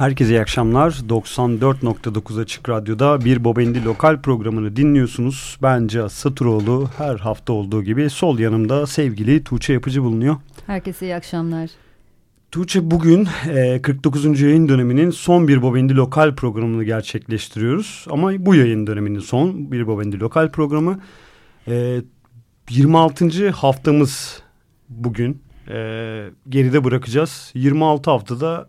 Herkese iyi akşamlar. 94.9 Açık Radyo'da bir Bobendi Lokal programını dinliyorsunuz. Bence Saturoğlu her hafta olduğu gibi sol yanımda sevgili Tuğçe Yapıcı bulunuyor. Herkese iyi akşamlar. Tuğçe bugün e, 49. yayın döneminin son bir Bobendi Lokal programını gerçekleştiriyoruz. Ama bu yayın döneminin son bir Bobendi Lokal programı. E, 26. haftamız bugün e, geride bırakacağız. 26 haftada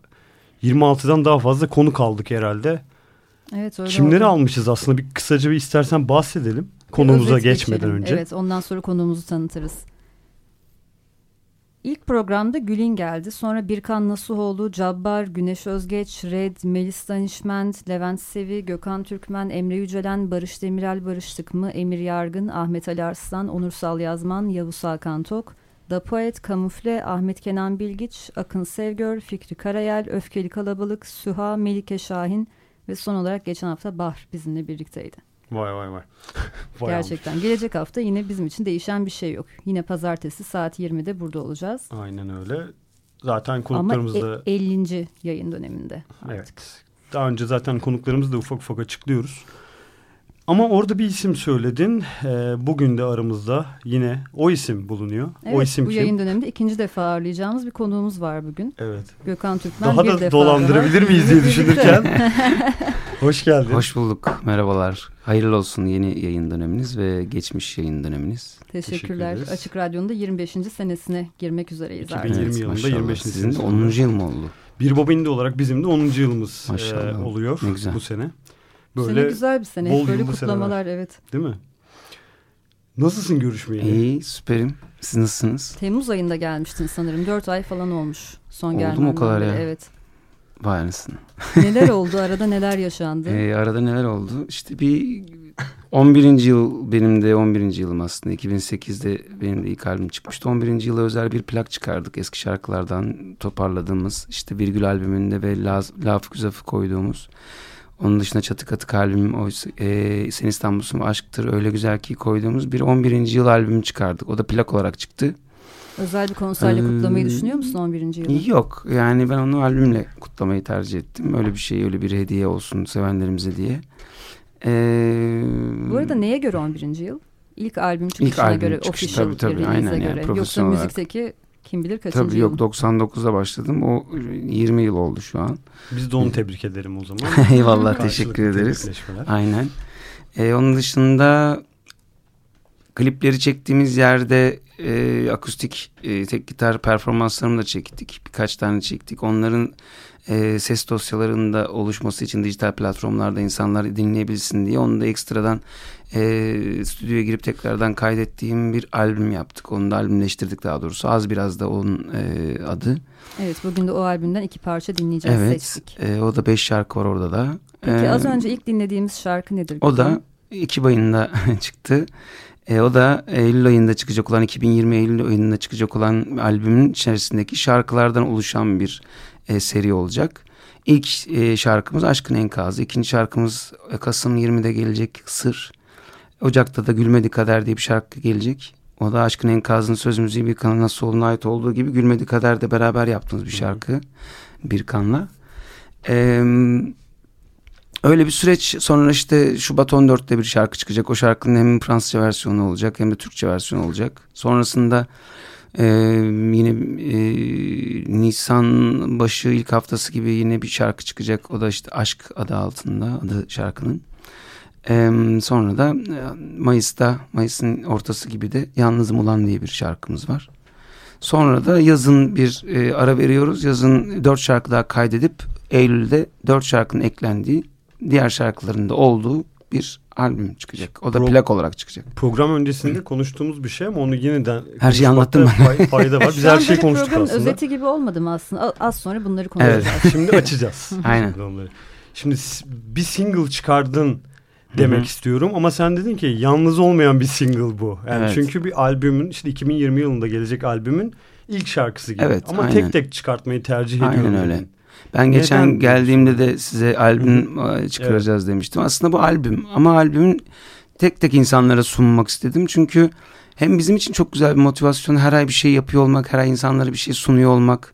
26'dan daha fazla konu kaldık herhalde. Evet öyle Kimleri oldu. almışız aslında bir kısaca bir istersen bahsedelim konumuza Özet geçmeden geçelim. önce. Evet ondan sonra konumuzu tanıtırız. İlk programda Gül'in geldi. Sonra Birkan Nasuhoğlu, Cabbar, Güneş Özgeç, Red, Melis Danişment, Levent Sevi, Gökhan Türkmen, Emre Yücelen, Barış Demirel Barış Tıkmı, Emir Yargın, Ahmet Ali Arslan, Onursal Yazman, Yavuz Hakan Tok, Da Poet, Kamufle, Ahmet Kenan Bilgiç, Akın Sevgör, Fikri Karayel, Öfkeli Kalabalık, Süha, Melike Şahin ve son olarak geçen hafta Bahr bizimle birlikteydi. Vay vay vay. vay Gerçekten. Olmuş. Gelecek hafta yine bizim için değişen bir şey yok. Yine pazartesi saat 20'de burada olacağız. Aynen öyle. Zaten konuklarımız da... Ama 50. yayın döneminde artık. Evet. Daha önce zaten konuklarımızı da ufak ufak açıklıyoruz. Ama orada bir isim söyledin. E, bugün de aramızda yine o isim bulunuyor. Evet, o isim bu kim? yayın döneminde ikinci defa ağırlayacağımız bir konuğumuz var bugün. Evet. Gökhan Türkmen Daha bir da defa dolandırabilir miyiz diye düşünürken. Hoş geldin. Hoş bulduk. Merhabalar. Hayırlı olsun yeni yayın döneminiz ve geçmiş yayın döneminiz. Teşekkürler. Teşekkür Açık Radyo'nun da 25. senesine girmek üzereyiz 2020 artık. evet, yılında maşallah. 25. Sizin de 10. yıl mı oldu? Bir bobindi olarak bizim de 10. yılımız Maşallah. e, oluyor Ne güzel. bu sene. Böyle sene güzel bir sene. bol Böyle kutlamalar evet. Değil mi? Nasılsın görüşmeyeli? İyi süperim. Siz nasılsınız? Temmuz ayında gelmiştin sanırım. 4 ay falan olmuş son Oldu mu o kadar ya? Evet. Vay anasını. Neler oldu arada neler yaşandı? Ee, arada neler oldu? İşte bir 11. yıl benim de 11. yılım aslında. 2008'de benim de ilk albüm çıkmıştı. 11. yıla özel bir plak çıkardık. Eski şarkılardan toparladığımız. işte Virgül albümünde ve Laf, Laf Güzaf'ı koyduğumuz. Onun dışında Çatı Katı Kalbim, oysa, e, Sen İstanbul'sun Aşktır Öyle Güzel Ki koyduğumuz bir 11. yıl albümü çıkardık. O da plak olarak çıktı. Özel bir konserle Ee, kutlamayı düşünüyor musun 11. yılı? Yok yani ben onu albümle kutlamayı tercih ettim. Öyle bir şey öyle bir hediye olsun sevenlerimize diye. Ee, Bu arada neye göre 11. yıl? İlk albüm çıkışına albüm göre, çıkışı, official tabii, tabii, aynen yani, göre. Yoksa profesyonel olarak. Kim bilir kaçıncı Tabii yok 99'da başladım. O 20 yıl oldu şu an. Biz de onu tebrik edelim o zaman. Eyvallah teşekkür ederiz. Aynen. Ee, onun dışında klipleri çektiğimiz yerde e, akustik e, tek gitar performanslarını da çektik. Birkaç tane çektik. Onların e, ses dosyalarında oluşması için dijital platformlarda insanlar dinleyebilsin diye onu da ekstradan e, stüdyoya girip tekrardan kaydettiğim bir albüm yaptık. Onu da albümleştirdik daha doğrusu. Az biraz da onun e, adı. Evet bugün de o albümden iki parça dinleyeceğiz Evet. seçtik. E, o da beş şarkı var orada da. Peki E, az önce ilk dinlediğimiz şarkı nedir? O da Ekim ayında çıktı. E, o da Eylül ayında çıkacak olan 2020 Eylül ayında çıkacak olan albümün içerisindeki şarkılardan oluşan bir e, seri olacak. İlk e, şarkımız Aşkın Enkazı. İkinci şarkımız e, Kasım 20'de gelecek Sır. Ocak'ta da Gülmedi Kader diye bir şarkı gelecek. O da Aşkın Enkazı'nın söz müziği bir kanal nasıl olduğuna ait olduğu gibi Gülmedi Kader de beraber yaptığımız bir şarkı. Bir kanla. Eee Öyle bir süreç sonra işte Şubat 14'te bir şarkı çıkacak. O şarkının hem Fransızca versiyonu olacak hem de Türkçe versiyonu olacak. Sonrasında e, yine e, Nisan başı ilk haftası gibi yine bir şarkı çıkacak. O da işte Aşk adı altında adı şarkının. E, sonra da Mayıs'ta Mayıs'ın ortası gibi de Yalnızım Ulan diye bir şarkımız var. Sonra da yazın bir e, ara veriyoruz. Yazın dört şarkı daha kaydedip Eylül'de dört şarkının eklendiği diğer şarkılarında olduğu bir albüm çıkacak. O da Pro- plak olarak çıkacak. Program öncesinde konuştuğumuz bir şey ama onu yeniden Her şeyi anlattım fay- fayda var. Biz her şeyi konuştuk programın aslında. özeti gibi olmadı mı aslında? Az sonra bunları konuşacağız. Şimdi açacağız. Aynen. Şimdi onları. Şimdi bir single çıkardın demek Hı hı. istiyorum ama sen dedin ki yalnız olmayan bir single bu. Yani Evet. çünkü bir albümün işte 2020 yılında gelecek albümün ilk şarkısı gibi. Evet, ama aynen. tek tek çıkartmayı tercih Aynen ediyorum. öyle. dedin. Ben geçen Neden? geldiğimde de size albüm çıkaracağız demiştim. Aslında bu albüm ama albümün tek tek insanlara sunmak istedim. Çünkü hem bizim için çok güzel bir motivasyon her ay bir şey yapıyor olmak, her ay insanlara bir şey sunuyor olmak,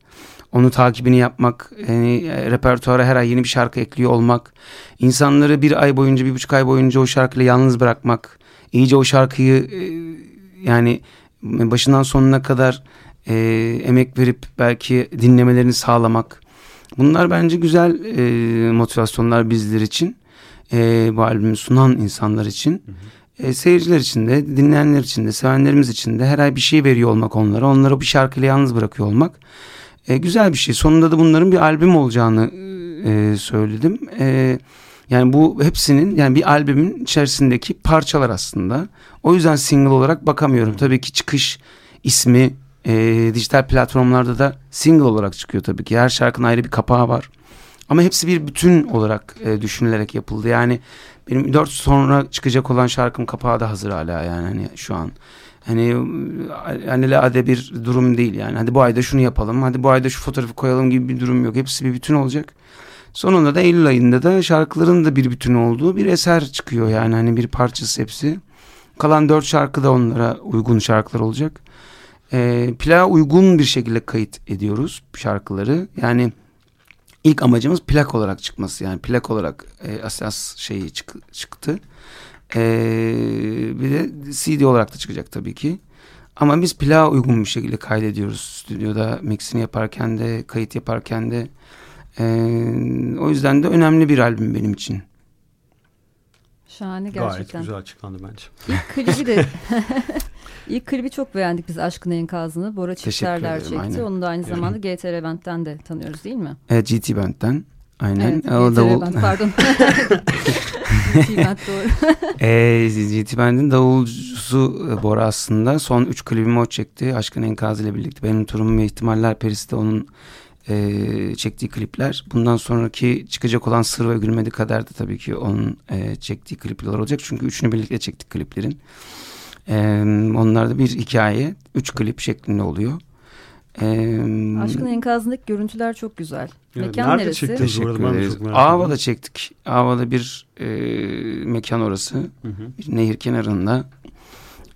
onu takibini yapmak, yani e, repertuara her ay yeni bir şarkı ekliyor olmak, insanları bir ay boyunca, bir buçuk ay boyunca o şarkıyla yalnız bırakmak, iyice o şarkıyı e, yani başından sonuna kadar e, emek verip belki dinlemelerini sağlamak. Bunlar bence güzel e, motivasyonlar bizler için. E, bu albümü sunan insanlar için. E, seyirciler için de, dinleyenler için de, sevenlerimiz için de her ay bir şey veriyor olmak onlara. Onları bir şarkıyla yalnız bırakıyor olmak. E, güzel bir şey. Sonunda da bunların bir albüm olacağını e, söyledim. E, yani bu hepsinin yani bir albümün içerisindeki parçalar aslında. O yüzden single olarak bakamıyorum. Tabii ki çıkış ismi E, dijital platformlarda da single olarak çıkıyor tabii ki. Her şarkının ayrı bir kapağı var. Ama hepsi bir bütün olarak e, düşünülerek yapıldı. Yani benim dört sonra çıkacak olan şarkım kapağı da hazır hala yani hani şu an. Hani hani lade bir durum değil yani. Hadi bu ayda şunu yapalım. Hadi bu ayda şu fotoğrafı koyalım gibi bir durum yok. Hepsi bir bütün olacak. Sonunda da Eylül ayında da şarkıların da bir bütün olduğu bir eser çıkıyor yani hani bir parçası hepsi. Kalan dört şarkı da onlara uygun şarkılar olacak. E, plağa uygun bir şekilde kayıt ediyoruz şarkıları. Yani ilk amacımız plak olarak çıkması yani plak olarak e, asas şeyi çık, çıktı. E, bir de CD olarak da çıkacak tabii ki. Ama biz plağa uygun bir şekilde kaydediyoruz stüdyoda mixini yaparken de kayıt yaparken de. E, o yüzden de önemli bir albüm benim için. Şahane gerçekten. Gayet güzel açıklandı bence. İlk klibi de ilk klibi çok beğendik biz Aşkın Enkazı'nı. Bora Çiftlerler çekti. Aynen. Onu da aynı zamanda GTR Event'ten de tanıyoruz değil mi? Evet GT Band'den. Aynen. Evet, o davul... Band, pardon. GT Band doğru. e, GT Band'in davulcusu e, Bora aslında. Son üç klibimi o çekti. Aşkın Enkazı ile birlikte. Benim Turum ve ihtimaller Perisi de onun e, çektiği klipler. Bundan sonraki çıkacak olan Sır ve Gülmedi Kader de tabii ki onun e, çektiği klipler olacak. Çünkü üçünü birlikte çektik kliplerin. E, onlar da bir hikaye. Üç klip şeklinde oluyor. Ee, Aşkın enkazındaki görüntüler çok güzel. Evet, mekan nerede neresi? Çektiniz Teşekkür ederiz. Ava'da çektik. Ava'da bir e, mekan orası. Hı hı. Bir nehir kenarında.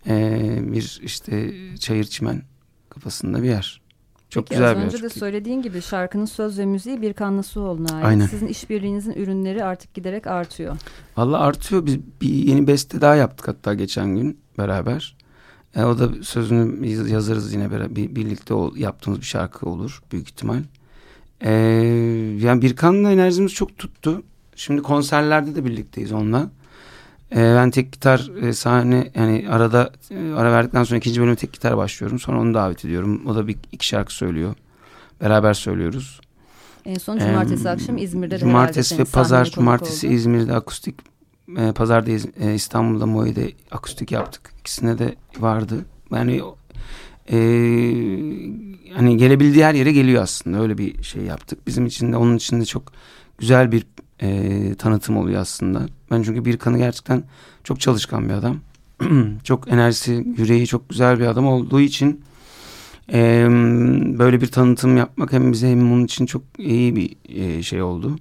E, bir işte çayır çimen kafasında bir yer. Çok Peki, güzel az bir önce yer. de söylediğin gibi şarkının söz ve müziği bir kanlı Suoğlu'na ait. Aynen. Sizin işbirliğinizin ürünleri artık giderek artıyor. Valla artıyor. Biz bir yeni beste daha yaptık hatta geçen gün beraber. E, o da sözünü yazarız yine beraber birlikte ol, yaptığımız bir şarkı olur büyük ihtimal. E, yani Birkan'la enerjimiz çok tuttu. Şimdi konserlerde de birlikteyiz onunla. E, ben tek gitar e, sahne yani arada e, ara verdikten sonra ikinci bölüme tek gitar başlıyorum. Sonra onu davet ediyorum. O da bir iki şarkı söylüyor. Beraber söylüyoruz. En son cumartesi ee, akşam İzmir'de de Cumartesi ve pazar cumartesi oldu. İzmir'de akustik e, pazarda e, İstanbul'da Moi'de akustik yaptık. İkisine de vardı. Yani e, hani gelebildiği her yere geliyor aslında. Öyle bir şey yaptık. Bizim için de onun için de çok güzel bir e, tanıtım oluyor aslında. Ben çünkü bir kanı gerçekten çok çalışkan bir adam. çok enerjisi, yüreği çok güzel bir adam olduğu için e, böyle bir tanıtım yapmak hem bize hem onun için çok iyi bir e, şey oldu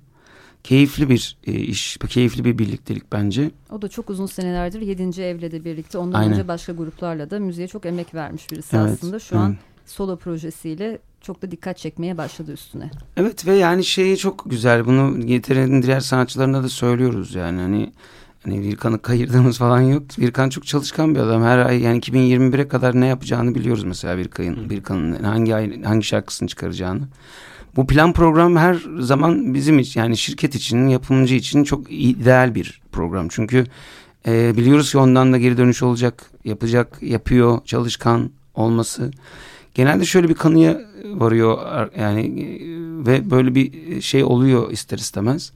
keyifli bir e, iş, keyifli bir birliktelik bence. O da çok uzun senelerdir 7. evle de birlikte ondan Aynen. önce başka gruplarla da müziğe çok emek vermiş birisi evet, aslında. Şu evet. an solo projesiyle çok da dikkat çekmeye başladı üstüne. Evet ve yani şeyi çok güzel bunu getirenin diğer sanatçılarına da söylüyoruz yani hani hani Virkan'ı kayırdığımız falan yok. Virkan çok çalışkan bir adam. Her ay yani 2021'e kadar ne yapacağını biliyoruz mesela Virkan'ın Virkan'ın hangi ay hangi şarkısını çıkaracağını. Bu plan program her zaman bizim için yani şirket için, yapımcı için çok ideal bir program. Çünkü e, biliyoruz ki ondan da geri dönüş olacak, yapacak, yapıyor, çalışkan olması. Genelde şöyle bir kanıya varıyor yani e, ve böyle bir şey oluyor ister istemez.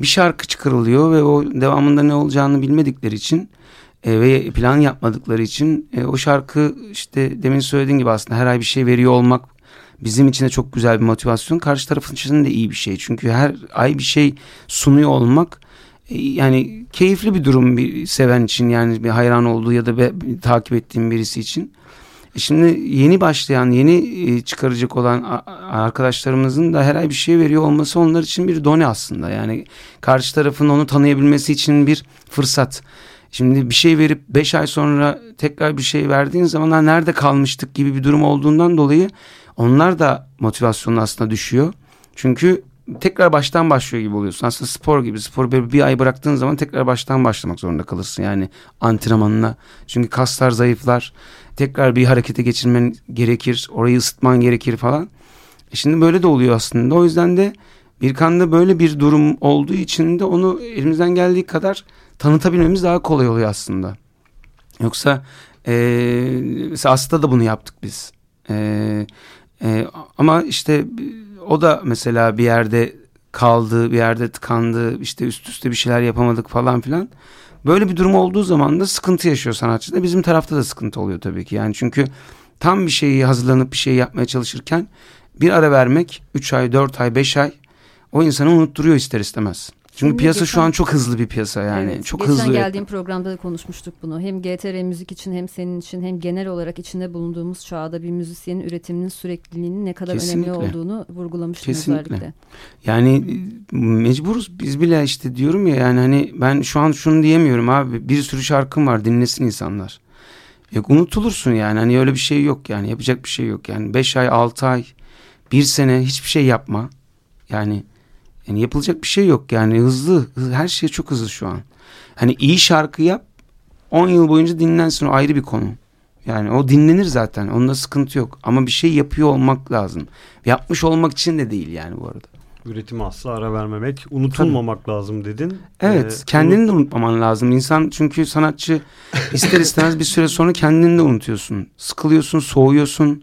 Bir şarkı çıkarılıyor ve o devamında ne olacağını bilmedikleri için e, ve plan yapmadıkları için e, o şarkı işte demin söylediğin gibi aslında her ay bir şey veriyor olmak bizim için de çok güzel bir motivasyon. Karşı tarafın için de iyi bir şey. Çünkü her ay bir şey sunuyor olmak e, yani keyifli bir durum bir seven için yani bir hayran olduğu ya da bir takip ettiğim birisi için. E şimdi yeni başlayan, yeni e, çıkaracak olan arkadaşlarımızın da her ay bir şey veriyor olması onlar için bir done aslında. Yani karşı tarafın onu tanıyabilmesi için bir fırsat. Şimdi bir şey verip beş ay sonra tekrar bir şey verdiğin zaman nerede kalmıştık gibi bir durum olduğundan dolayı onlar da motivasyonu aslında düşüyor. Çünkü tekrar baştan başlıyor gibi oluyorsun. Aslında spor gibi. Spor bir, bir ay bıraktığın zaman tekrar baştan başlamak zorunda kalırsın. Yani antrenmanına. Çünkü kaslar zayıflar. Tekrar bir harekete geçirmen gerekir. Orayı ısıtman gerekir falan. E şimdi böyle de oluyor aslında. O yüzden de bir kanda böyle bir durum olduğu için de onu elimizden geldiği kadar tanıtabilmemiz daha kolay oluyor aslında. Yoksa e, mesela Aslı'da da bunu yaptık biz. E, e, ama işte o da mesela bir yerde kaldı, bir yerde tıkandı, işte üst üste bir şeyler yapamadık falan filan. Böyle bir durum olduğu zaman da sıkıntı yaşıyor sanatçı da. Bizim tarafta da sıkıntı oluyor tabii ki. Yani çünkü tam bir şeyi hazırlanıp bir şey yapmaya çalışırken bir ara vermek 3 ay, 4 ay, 5 ay o insanı unutturuyor ister istemez. Çünkü piyasa geçen- şu an çok hızlı bir piyasa yani. Evet, çok geçen hızlı. geldiğim programda da konuşmuştuk bunu. Hem GTR müzik için hem senin için hem genel olarak içinde bulunduğumuz çağda bir müzisyenin üretiminin sürekliliğinin ne kadar Kesinlikle. önemli olduğunu vurgulamıştım Kesinlikle. özellikle. Yani e, mecburuz biz bile işte diyorum ya yani hani ben şu an şunu diyemiyorum abi bir sürü şarkım var dinlesin insanlar. Yok unutulursun yani hani öyle bir şey yok yani yapacak bir şey yok yani 5 ay 6 ay bir sene hiçbir şey yapma yani yani yapılacak bir şey yok yani hızlı hı- her şey çok hızlı şu an. Hani iyi şarkı yap 10 yıl boyunca dinlensin o ayrı bir konu. Yani o dinlenir zaten onda sıkıntı yok ama bir şey yapıyor olmak lazım. Yapmış olmak için de değil yani bu arada. Üretime asla ara vermemek, unutulmamak lazım dedin. Evet Ee, kendini de unutmaman lazım. İnsan çünkü sanatçı ister istemez bir süre sonra kendini de unutuyorsun. Sıkılıyorsun, soğuyorsun.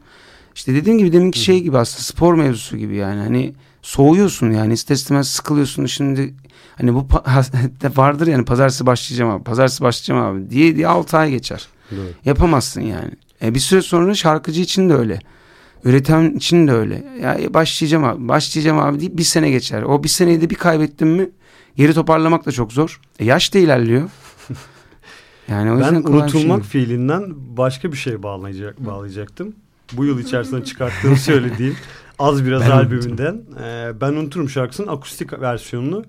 İşte dediğim gibi deminki şey gibi aslında spor mevzusu gibi yani. Hani soğuyorsun yani ister istemez sıkılıyorsun. Şimdi hani bu vardır yani pazartesi başlayacağım abi, pazartesi başlayacağım abi diye diye 6 ay geçer. Doğru. Yapamazsın yani. E bir süre sonra şarkıcı için de öyle. Üreten için de öyle. Ya başlayacağım abi, başlayacağım abi deyip bir sene geçer. O bir seneyi de bir kaybettim mi geri toparlamak da çok zor. E yaş da ilerliyor. Yani o Ben şey unutulmak değil. fiilinden başka bir şey bağlayacak, bağlayacaktım. Bu yıl içerisinde çıkarttığım söylediğim az biraz Ben albümünden. Ee, ben unuturum şarkısının akustik versiyonunu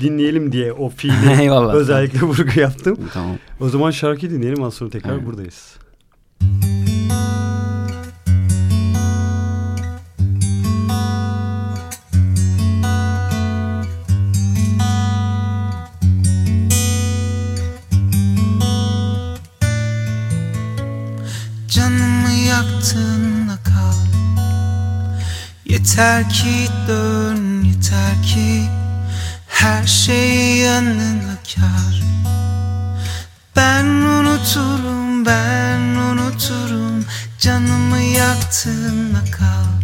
dinleyelim diye o fiili özellikle vurgu yaptım. Tamam. O zaman şarkıyı dinleyelim az sonra tekrar Evet. buradayız. Canımı Yeter ki dön yeter ki Her şey yanına kar. Ben unuturum ben unuturum Canımı yaktığında kal.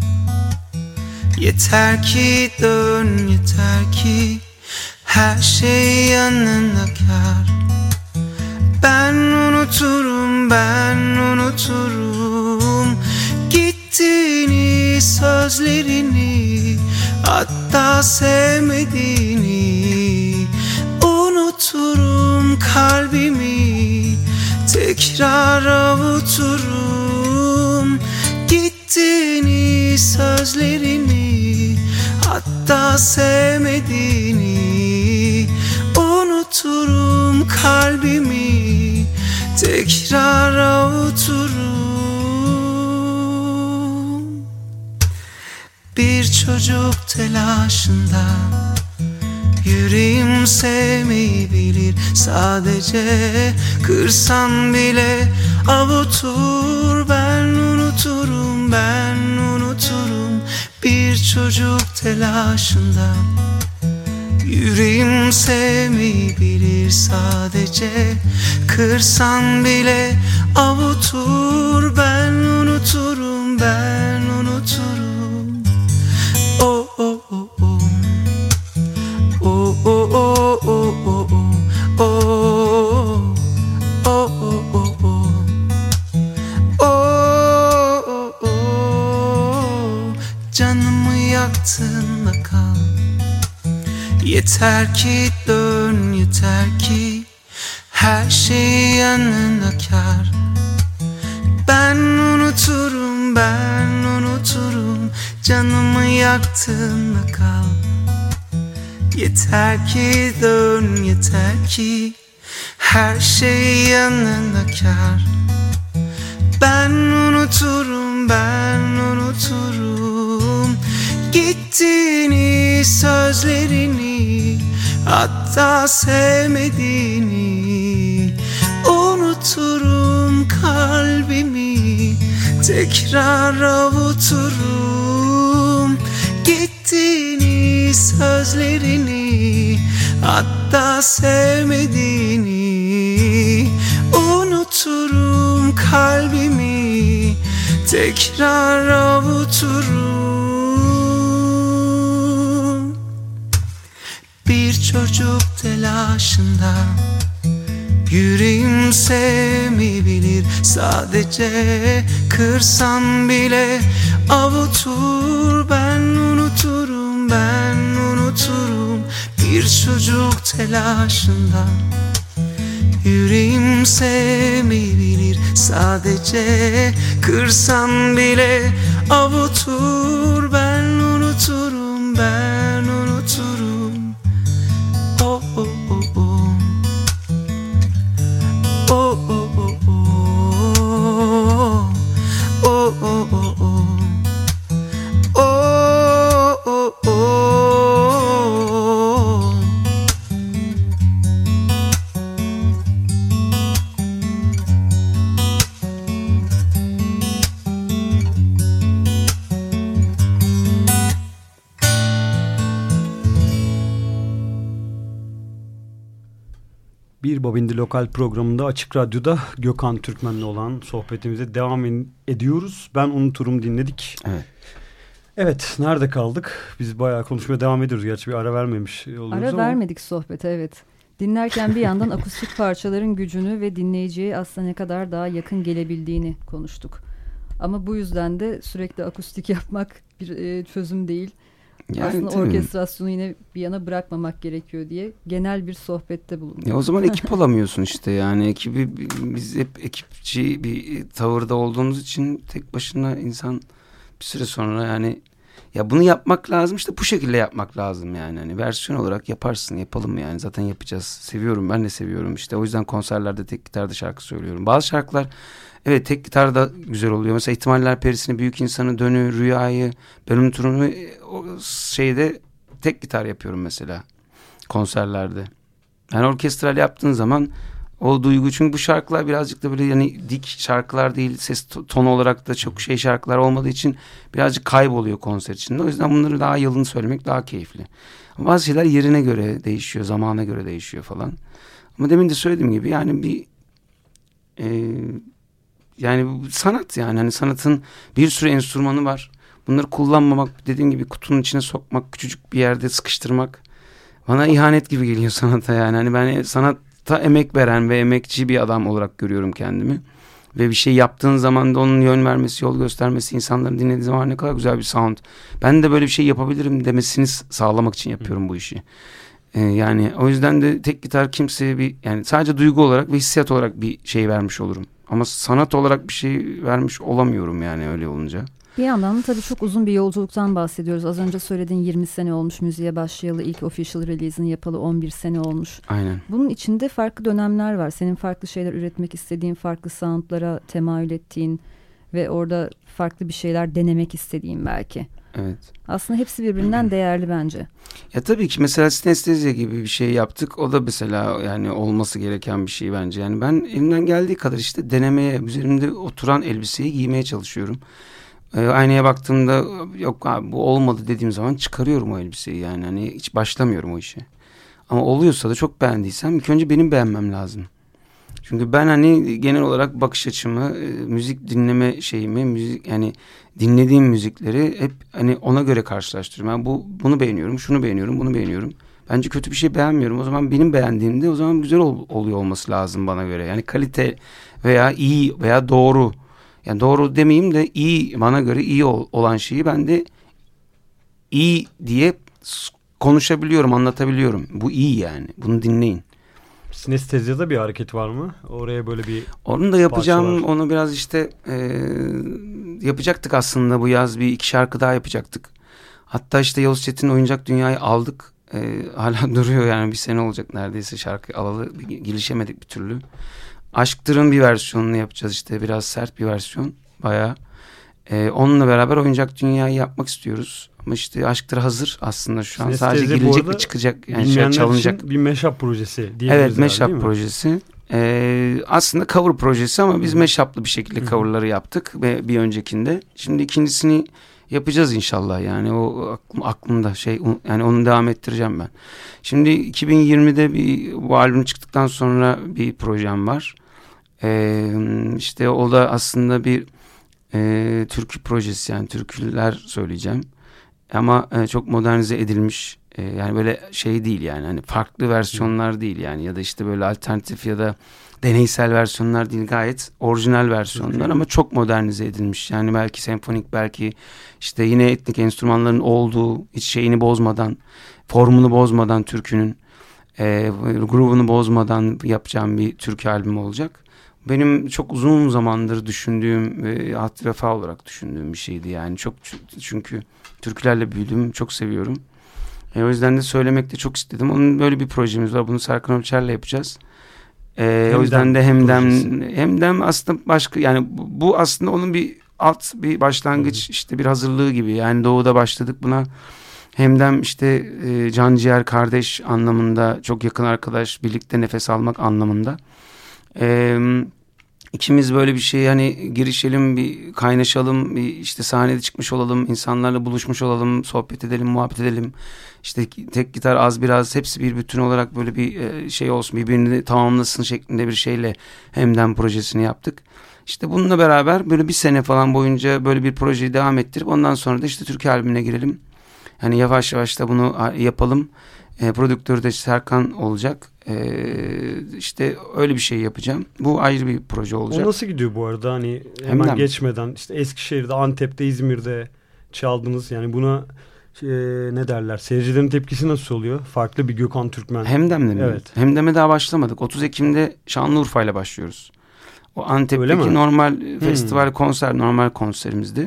Yeter ki dön yeter ki Her şey yanına kar. Ben unuturum, ben unuturum Gittiğini, sözlerini Hatta sevmediğini Unuturum kalbimi. Tekrar avuturum Gittiğini, sözlerini Hatta sevmediğini Unuturum kalbimi. Tekrar avuturum çocuk telaşında. Yüreğim sevmeyi bilir Sadece kırsan bile avutur. Ben unuturum, ben unuturum. Bir çocuk telaşında. Yüreğim sevmeyi bilir sadece Kırsan bile avutur. Ben unuturum, ben unuturum Yaktığında kal. Yeter ki dön yeter ki Her şey yanına kar. Ben unuturum ben unuturum Canımı yaktığında kal. Yeter ki dön yeter ki Her şey yanına kar. Ben unuturum ben unuturum Gittiğini sözlerini Hatta sevmediğini Unuturum kalbimi Tekrar avuturum. Gittiğini sözlerini Hatta sevmediğini Unuturum kalbimi Tekrar avuturum çocuk telaşında. Yüreğim sevmeyebilir sadece Kırsan bile. Avutur Ben unuturum ben unuturum. Bir çocuk telaşından Yüreğim sevmeyebilir sadece Kırsan bile. Avutur Ben unuturum ben Bir Bobindi Lokal programında Açık Radyo'da Gökhan Türkmen'le olan sohbetimize devam ediyoruz. Ben unuturum dinledik. Evet. Evet, nerede kaldık? Biz bayağı konuşmaya devam ediyoruz. Gerçi bir ara vermemiş oluyoruz Ara ama. vermedik sohbete evet. Dinlerken bir yandan akustik parçaların gücünü ve dinleyiciye aslında ne kadar daha yakın gelebildiğini konuştuk. Ama bu yüzden de sürekli akustik yapmak bir e, çözüm değil. Yani, aslında mi? orkestrasyonu yine bir yana bırakmamak gerekiyor diye genel bir sohbette bulunduk. Ya o zaman ekip olamıyorsun işte yani ekibi biz hep ekipçi bir tavırda olduğumuz için tek başına insan bir süre sonra yani ya bunu yapmak lazım işte bu şekilde yapmak lazım yani. Hani versiyon olarak yaparsın yapalım yani. Zaten yapacağız. Seviyorum ben de seviyorum işte. O yüzden konserlerde tek gitarda şarkı söylüyorum. Bazı şarkılar evet tek gitarda güzel oluyor. Mesela ihtimaller perisini büyük insanı dönü rüyayı bölüm turunu e, o şeyde tek gitar yapıyorum mesela konserlerde. Yani orkestral yaptığın zaman o duygu çünkü bu şarkılar birazcık da böyle yani dik şarkılar değil ses to- tonu olarak da çok şey şarkılar olmadığı için birazcık kayboluyor konser içinde. O yüzden bunları daha yalın söylemek daha keyifli. Bazı şeyler yerine göre değişiyor, zamana göre değişiyor falan. Ama demin de söylediğim gibi yani bir e, yani sanat yani hani sanatın bir sürü enstrümanı var. Bunları kullanmamak dediğim gibi kutunun içine sokmak, küçücük bir yerde sıkıştırmak bana ihanet gibi geliyor sanata yani. Hani ben sanatta emek veren ve emekçi bir adam olarak görüyorum kendimi. Ve bir şey yaptığın zaman da onun yön vermesi, yol göstermesi, insanların dinlediği zaman ne kadar güzel bir sound. Ben de böyle bir şey yapabilirim demesini sağlamak için yapıyorum bu işi. Ee, yani o yüzden de tek gitar kimseye bir yani sadece duygu olarak ve hissiyat olarak bir şey vermiş olurum. Ama sanat olarak bir şey vermiş olamıyorum yani öyle olunca. Bir yandan da tabii çok uzun bir yolculuktan bahsediyoruz. Az önce söylediğin 20 sene olmuş müziğe başlayalı ilk official release'ini yapalı 11 sene olmuş. Aynen. Bunun içinde farklı dönemler var. Senin farklı şeyler üretmek istediğin, farklı soundlara temayül ettiğin ve orada farklı bir şeyler denemek istediğin belki. Evet. Aslında hepsi birbirinden değerli bence. Ya tabii ki mesela sinestezya gibi bir şey yaptık. O da mesela yani olması gereken bir şey bence. Yani ben elimden geldiği kadar işte denemeye, üzerimde oturan elbiseyi giymeye çalışıyorum. Ee, aynaya baktığımda yok abi bu olmadı dediğim zaman çıkarıyorum o elbiseyi yani. Hani hiç başlamıyorum o işe. Ama oluyorsa da çok beğendiysem ilk önce benim beğenmem lazım. Çünkü ben hani genel olarak bakış açımı, e, müzik dinleme şeyimi, müzik yani dinlediğim müzikleri hep hani ona göre karşılaştırıyorum. Yani bu bunu beğeniyorum, şunu beğeniyorum, bunu beğeniyorum. Bence kötü bir şey beğenmiyorum. O zaman benim beğendiğimde o zaman güzel ol, oluyor olması lazım bana göre. Yani kalite veya iyi veya doğru. Yani doğru demeyeyim de iyi bana göre iyi ol, olan şeyi ben de iyi diye konuşabiliyorum, anlatabiliyorum. Bu iyi yani. Bunu dinleyin. Sinestezyada bir hareket var mı? Oraya böyle bir Onu da yapacağım. parça var. Onu biraz işte e, yapacaktık aslında bu yaz bir iki şarkı daha yapacaktık. Hatta işte Yavuz Çetin Oyuncak Dünya'yı aldık. E, hala duruyor yani bir sene olacak neredeyse şarkı alalı. Gelişemedik bir türlü. Aşktır'ın bir versiyonunu yapacağız işte biraz sert bir versiyon bayağı. E, onunla beraber Oyuncak Dünya'yı yapmak istiyoruz. Ama işte Aşktır hazır aslında şu an. Sadece Sinestezi arada ve çıkacak. Yani şey çalınacak. için bir meşap projesi. Evet Meşap projesi. Ee, aslında cover projesi ama biz meşaplı bir şekilde coverları yaptık ve bir öncekinde. Şimdi ikincisini yapacağız inşallah yani o aklım, aklımda şey yani onu devam ettireceğim ben. Şimdi 2020'de bir bu albüm çıktıktan sonra bir projem var. Ee, işte o da aslında bir e, türkü projesi yani türküler söyleyeceğim. Ama e, çok modernize edilmiş E, yani böyle şey değil yani hani farklı versiyonlar değil yani ya da işte böyle alternatif ya da deneysel versiyonlar değil gayet orijinal versiyonlar ama çok modernize edilmiş. Yani belki senfonik belki işte yine etnik enstrümanların olduğu hiç şeyini bozmadan formunu bozmadan türkünün e, grubunu bozmadan yapacağım bir türkü albüm olacak. Benim çok uzun zamandır düşündüğüm ve hat vefa olarak düşündüğüm bir şeydi yani çok çünkü türkülerle büyüdüm çok seviyorum. E, o yüzden de söylemek de çok istedim. Onun böyle bir projemiz var. Bunu Serkan Öçer'le yapacağız. E, o yüzden de hemdem projesi. hemdem aslında başka yani bu aslında onun bir alt bir başlangıç Hı. işte bir hazırlığı gibi. Yani doğuda başladık buna. Hemdem işte e, can ciğer kardeş anlamında çok yakın arkadaş birlikte nefes almak anlamında. Eee İkimiz böyle bir şey hani girişelim bir kaynaşalım bir işte sahnede çıkmış olalım insanlarla buluşmuş olalım sohbet edelim muhabbet edelim işte tek gitar az biraz hepsi bir bütün olarak böyle bir e, şey olsun birbirini tamamlasın şeklinde bir şeyle hemden projesini yaptık. İşte bununla beraber böyle bir sene falan boyunca böyle bir projeyi devam ettirip ondan sonra da işte Türkiye albümüne girelim. Hani yavaş yavaş da bunu yapalım. E, prodüktörü de Serkan olacak. E, işte öyle bir şey yapacağım. Bu ayrı bir proje olacak. O nasıl gidiyor bu arada? Hani hemen Hemden geçmeden işte Eskişehir'de, Antep'te, İzmir'de çaldınız. Yani buna e, ne derler? Seyircilerin tepkisi nasıl oluyor? Farklı bir Gökhan Türkmen. Hemdem'de mi? Evet. Hemdem'e daha başlamadık. 30 Ekim'de Şanlıurfa ile başlıyoruz. O Antep'teki normal hmm. festival konser normal konserimizdi.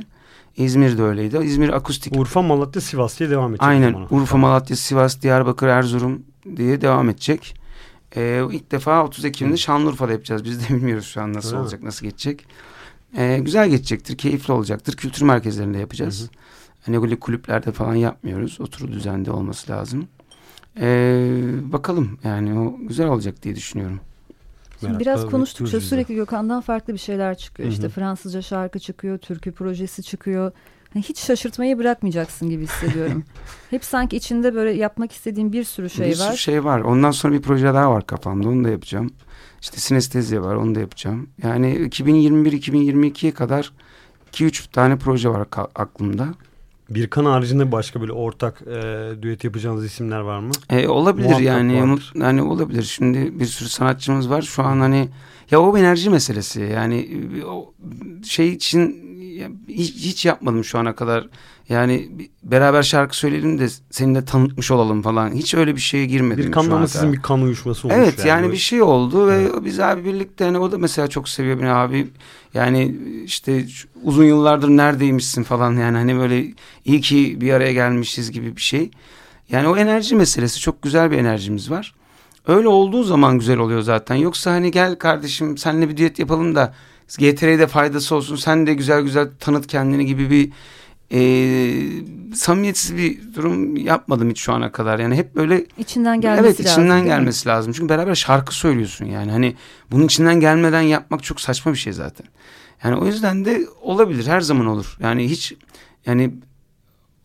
İzmir'de öyleydi. İzmir akustik. Urfa, Malatya, Sivas diye devam edecek. Aynen. Urfa, Malatya, Sivas, Diyarbakır, Erzurum diye devam edecek. Ee, ilk defa 30 Ekim'de Şanlıurfa'da yapacağız. Biz de bilmiyoruz şu an nasıl ha. olacak, nasıl geçecek. Ee, güzel geçecektir, keyifli olacaktır. Kültür merkezlerinde yapacağız. Hı hı. Hani böyle kulüplerde falan yapmıyoruz. Oturur düzende olması lazım. Ee, bakalım yani o güzel olacak diye düşünüyorum. Şimdi biraz konuştukça sürekli Gökhan'dan farklı bir şeyler çıkıyor. Hı hı. İşte Fransızca şarkı çıkıyor, türkü projesi çıkıyor. Yani hiç şaşırtmayı bırakmayacaksın gibi hissediyorum. Hep sanki içinde böyle yapmak istediğim bir sürü şey bir var. Bir sürü şey var. Ondan sonra bir proje daha var kafamda. Onu da yapacağım. İşte sinestezya var. Onu da yapacağım. Yani 2021-2022'ye kadar 2-3 tane proje var aklımda. Birkan haricinde başka böyle ortak e, düet yapacağınız isimler var mı? E, olabilir Muhakkak yani. Vardır. Yani olabilir. Şimdi bir sürü sanatçımız var. Şu an hani ya o enerji meselesi. Yani o şey için hiç, hiç yapmadım şu ana kadar. Yani beraber şarkı söyleyelim de seninle tanıtmış olalım falan. Hiç öyle bir şeye girmedim. Bir kanla sizin bir kan uyuşması olmuş. Evet yani, yani bir şey oldu ve evet. biz abi birlikte hani o da mesela çok seviyor beni abi. Yani işte uzun yıllardır neredeymişsin falan yani hani böyle iyi ki bir araya gelmişiz gibi bir şey. Yani o enerji meselesi çok güzel bir enerjimiz var. Öyle olduğu zaman güzel oluyor zaten. Yoksa hani gel kardeşim seninle bir düet yapalım da GTR'ye de faydası olsun. Sen de güzel güzel tanıt kendini gibi bir e, samimiyetsiz bir durum yapmadım hiç şu ana kadar. Yani hep böyle içinden gelmesi evet, lazım. Evet içinden gelmesi mi? lazım. Çünkü beraber şarkı söylüyorsun yani. Hani bunun içinden gelmeden yapmak çok saçma bir şey zaten. Yani o yüzden de olabilir. Her zaman olur. Yani hiç yani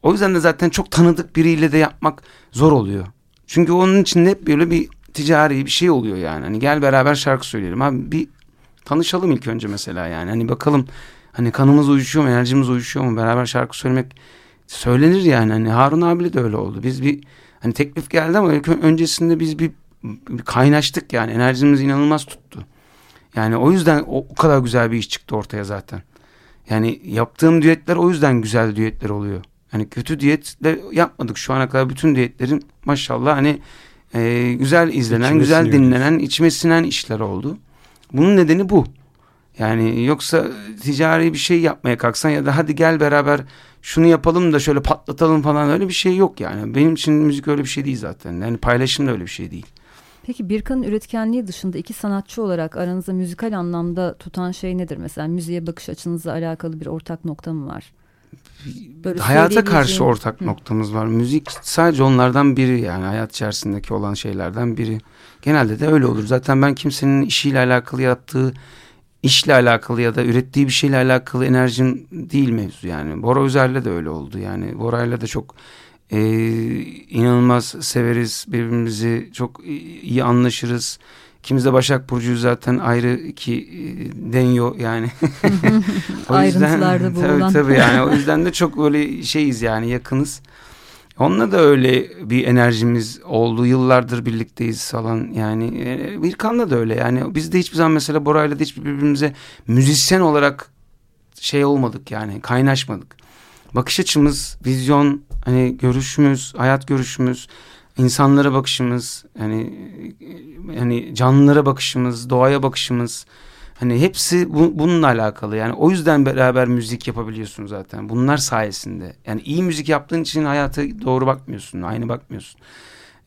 o yüzden de zaten çok tanıdık biriyle de yapmak zor oluyor. Çünkü onun içinde hep böyle bir ticari bir şey oluyor yani. Hani gel beraber şarkı söyleyelim. Abi bir tanışalım ilk önce mesela yani. Hani bakalım hani kanımız uyuşuyor mu, enerjimiz uyuşuyor mu? Beraber şarkı söylemek söylenir yani. Hani Harun abiyle de öyle oldu. Biz bir hani teklif geldi ama öncesinde biz bir, bir kaynaştık yani. Enerjimiz inanılmaz tuttu. Yani o yüzden o, o kadar güzel bir iş çıktı ortaya zaten. Yani yaptığım düetler o yüzden güzel düetler oluyor. Hani kötü düetle yapmadık şu ana kadar bütün düetlerin maşallah hani e, güzel izlenen, içime güzel dinlenen, içime sinen işler oldu. Bunun nedeni bu. Yani yoksa ticari bir şey yapmaya kalksan ya da hadi gel beraber şunu yapalım da şöyle patlatalım falan öyle bir şey yok yani. Benim için müzik öyle bir şey değil zaten. Yani paylaşım da öyle bir şey değil. Peki Birkan'ın üretkenliği dışında iki sanatçı olarak aranızda müzikal anlamda tutan şey nedir? Mesela müziğe bakış açınızla alakalı bir ortak nokta mı var? Böyle Hayata karşı ortak Hı. noktamız var. Müzik sadece onlardan biri yani hayat içerisindeki olan şeylerden biri. Genelde de öyle olur. Zaten ben kimsenin işiyle alakalı yaptığı işle alakalı ya da ürettiği bir şeyle alakalı enerjim değil mevzu yani. Bora Üzer'le de öyle oldu yani. Bora'yla da çok e, inanılmaz severiz birbirimizi çok iyi anlaşırız. İkimiz de Başak Burcu'yu zaten ayrı iki e, deniyor yani. o yüzden, Ayrıntılarda bulunan. Tabii tabii yani o yüzden de çok böyle şeyiz yani yakınız. Onunla da öyle bir enerjimiz oldu. Yıllardır birlikteyiz falan. Yani e, Birkan'la da öyle. Yani biz de hiçbir zaman mesela Bora'yla da hiç birbirimize müzisyen olarak şey olmadık yani kaynaşmadık. Bakış açımız, vizyon, hani görüşümüz, hayat görüşümüz, insanlara bakışımız, hani hani canlılara bakışımız, doğaya bakışımız hani hepsi bu, bununla alakalı. Yani o yüzden beraber müzik yapabiliyorsun zaten. Bunlar sayesinde. Yani iyi müzik yaptığın için hayata doğru bakmıyorsun, aynı bakmıyorsun.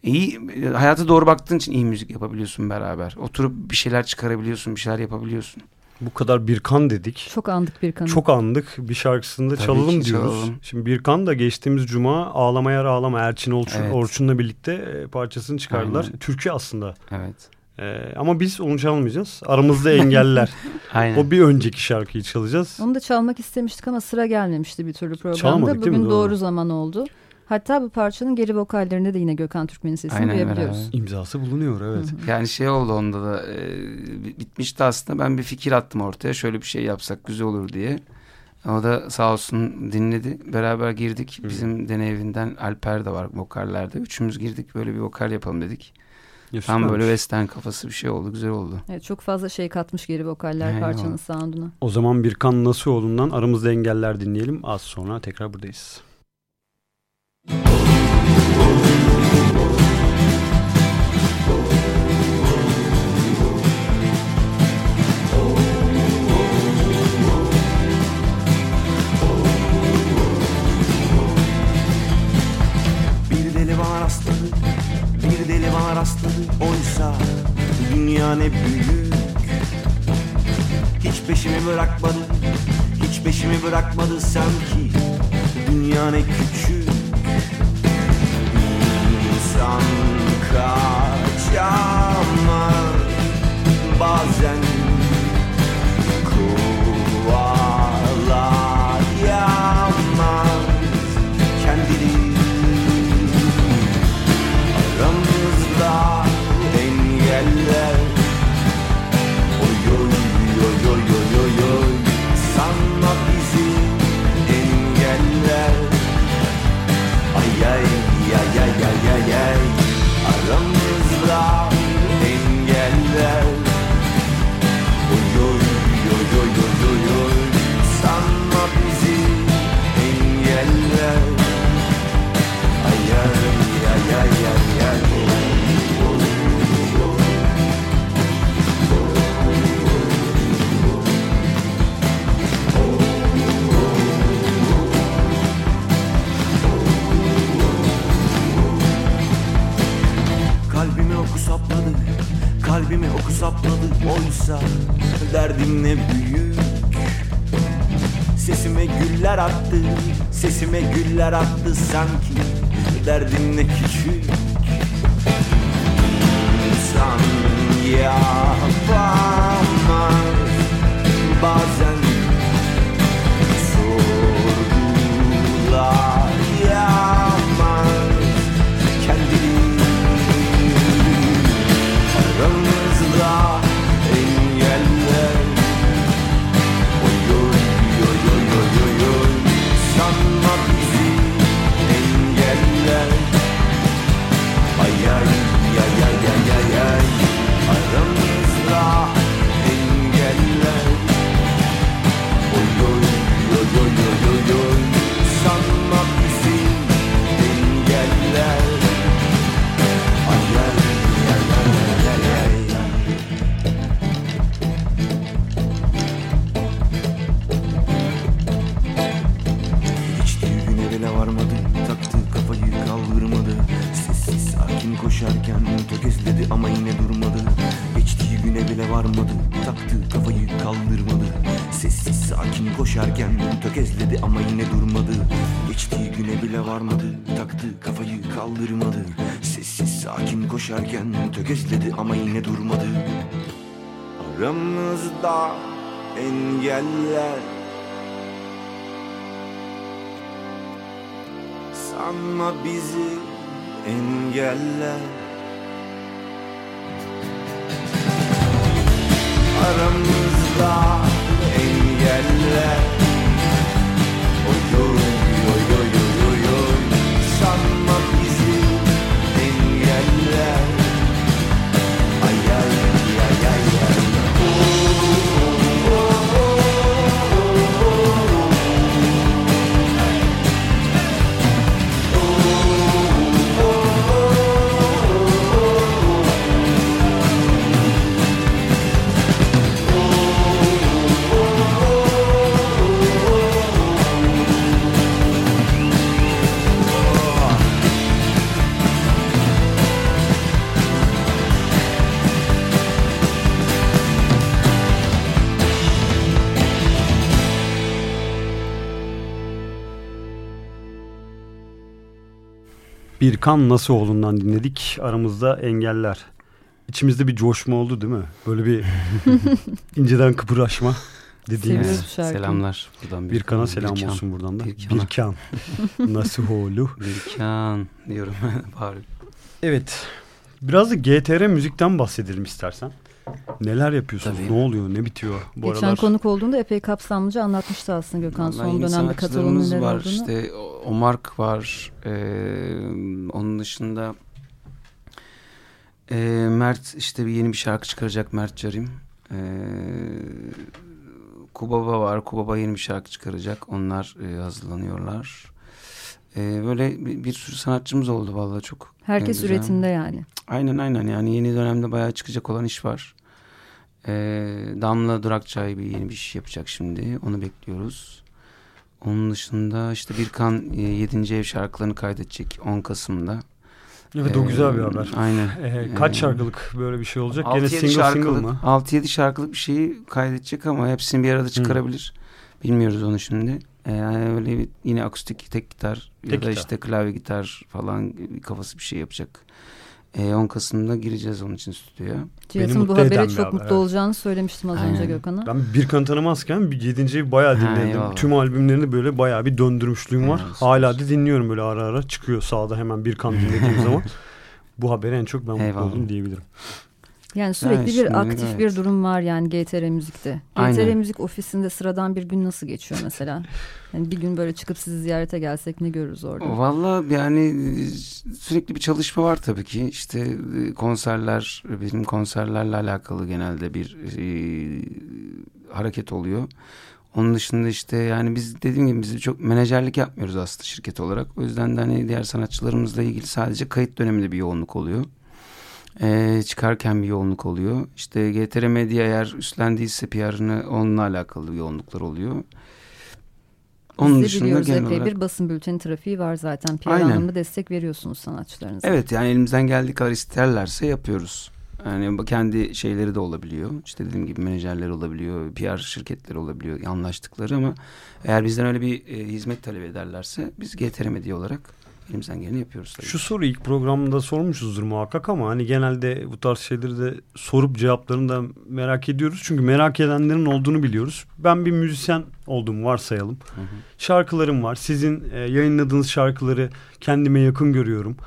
İyi hayata doğru baktığın için iyi müzik yapabiliyorsun beraber. Oturup bir şeyler çıkarabiliyorsun, bir şeyler yapabiliyorsun. Bu kadar Birkan dedik. Çok andık Birkan'ı. Çok andık. Bir şarkısında Tabii çalalım diyoruz. çalalım. Şimdi Birkan da geçtiğimiz cuma Ağlamaya Ağlama Erçin Orçun, Evet. Orçun'la birlikte e, parçasını çıkardılar. Aynen. Türkü aslında. Evet. E, ama biz onu çalmayacağız. Aramızda engeller. Aynen. o bir önceki şarkıyı çalacağız. Onu da çalmak istemiştik ama sıra gelmemişti bir türlü programda. Çalamadık değil mi? Bugün Doğru. doğru zaman oldu. Hatta bu parçanın geri vokallerinde de yine Gökhan Türkmen'in sesini Aynen, duyabiliyoruz. beraber. İmzası bulunuyor evet. Yani şey oldu onda da e, bitmişti aslında ben bir fikir attım ortaya şöyle bir şey yapsak güzel olur diye. O da sağ olsun dinledi. Beraber girdik. Bizim deney evinden Alper de var vokallerde. Üçümüz girdik böyle bir vokal yapalım dedik. Tam böyle western kafası bir şey oldu. Güzel oldu. Evet, çok fazla şey katmış geri vokaller Eyvallah. parçanın sound'una. O zaman Birkan Nasuoğlu'ndan Aramızda Engeller dinleyelim. Az sonra tekrar buradayız. Bir deli var rastladı Bir deli var rastladı Oysa dünya ne büyük. Hiç peşimi bırakmadı Hiç peşimi bırakmadı sanki Dünya ne küçük. İnsan kaçamaz Bazen sanki Derdim ne küçük koşarken tökezledi ama yine durmadı. Aramızda engeller. Sanma bizi engeller. Aramızda Bir kan nasıl olundan dinledik. Aramızda engeller. İçimizde bir coşma oldu değil mi? Böyle bir inceden kıpıraşma dediğimiz. Selamlar. Buradan Bir kana bir selam kan. olsun buradan da. Bir Bir kana. kan. Nasıl oldu? Bir kan diyorum. Bağırıyorum. Evet. Biraz da GTR müzikten bahsedelim istersen. Neler yapıyorsunuz? Tabii. Ne oluyor? Ne bitiyor bu Geçen aralar? konuk olduğunda epey kapsamlıca anlatmıştı aslında Gökhan Vallahi son dönemde sanatçılarımız neler var. olduğunu. İşte O- Omark var. Ee, onun dışında ee, Mert işte bir yeni bir şarkı çıkaracak Mert Carim. Ee, Kubaba var. Kubaba yeni bir şarkı çıkaracak. Onlar ee, hazırlanıyorlar. Ee, böyle bir, bir sürü sanatçımız oldu vallahi çok. Herkes güzel. üretimde yani. Aynen aynen yani yeni dönemde bayağı çıkacak olan iş var. Ee, Damla Durakçay bir yeni bir iş yapacak şimdi. Onu bekliyoruz. Onun dışında işte Birkan e, 7. ev şarkılarını kaydedecek 10 Kasım'da. Evet o güzel bir Ee, haber. Aynen. Ee, kaç Ee, şarkılık böyle bir şey olacak? Gene 6-7 single single şarkılık, mı? 6-7 şarkılık bir şeyi kaydedecek ama hepsini bir arada çıkarabilir. Bilmiyoruz onu şimdi. Ee, yani öyle bir, yine akustik tek gitar ya Tek da gitar. işte klavye gitar falan bir kafası bir şey yapacak. Ee, 10 Kasım'da gireceğiz onun için stüdyoya. Cihat'ın bu mutlu habere bir çok haber, mutlu evet. olacağını söylemiştim az önce Aynen. Gökhan'a. Ben Birkan tanımazken bir yedinciyi bayağı Ha, dinledim. eyvallah. Tüm albümlerini böyle bayağı bir döndürmüşlüğüm var. Ha, süper. Hala da dinliyorum böyle ara ara. Çıkıyor sağda hemen Birkan dinlediğim zaman. Bu habere en çok ben mutlu Eyvallah. oldum diyebilirim. Yani sürekli şimdi bir aktif gayet. bir durum var yani GTR Müzik'te. GTR Aynen. Müzik ofisinde sıradan bir gün nasıl geçiyor mesela? Yani bir gün böyle çıkıp sizi ziyarete gelsek ne görürüz orada? Valla yani sürekli bir çalışma var tabii ki. İşte e, konserler, benim konserlerle alakalı genelde bir e, hareket oluyor. Onun dışında işte yani biz dediğim gibi biz çok menajerlik yapmıyoruz aslında şirket olarak. O yüzden de hani diğer sanatçılarımızla ilgili sadece kayıt döneminde bir yoğunluk oluyor. Ee, çıkarken bir yoğunluk oluyor. İşte GTR Medya eğer üstlendiyse PR'ını onunla alakalı yoğunluklar oluyor. Biz de dışında biliyoruz genel epey olarak- bir basın bülteni trafiği var zaten. PR Aynen. anlamında destek veriyorsunuz sanatçılarınıza. Evet yani elimizden geldiği kadar isterlerse yapıyoruz. Yani kendi şeyleri de olabiliyor. İşte dediğim gibi menajerler olabiliyor, PR şirketleri olabiliyor, anlaştıkları ama eğer bizden öyle bir e, hizmet talep ederlerse biz GTR Medya olarak elimizden geleni yapıyoruz tabii. Şu soru ilk programda sormuşuzdur muhakkak ama hani genelde bu tarz şeyleri de sorup cevaplarını da merak ediyoruz. Çünkü merak edenlerin olduğunu biliyoruz. Ben bir müzisyen olduğumu varsayalım. Hı hı. Şarkılarım var. Sizin e, yayınladığınız şarkıları kendime yakın görüyorum.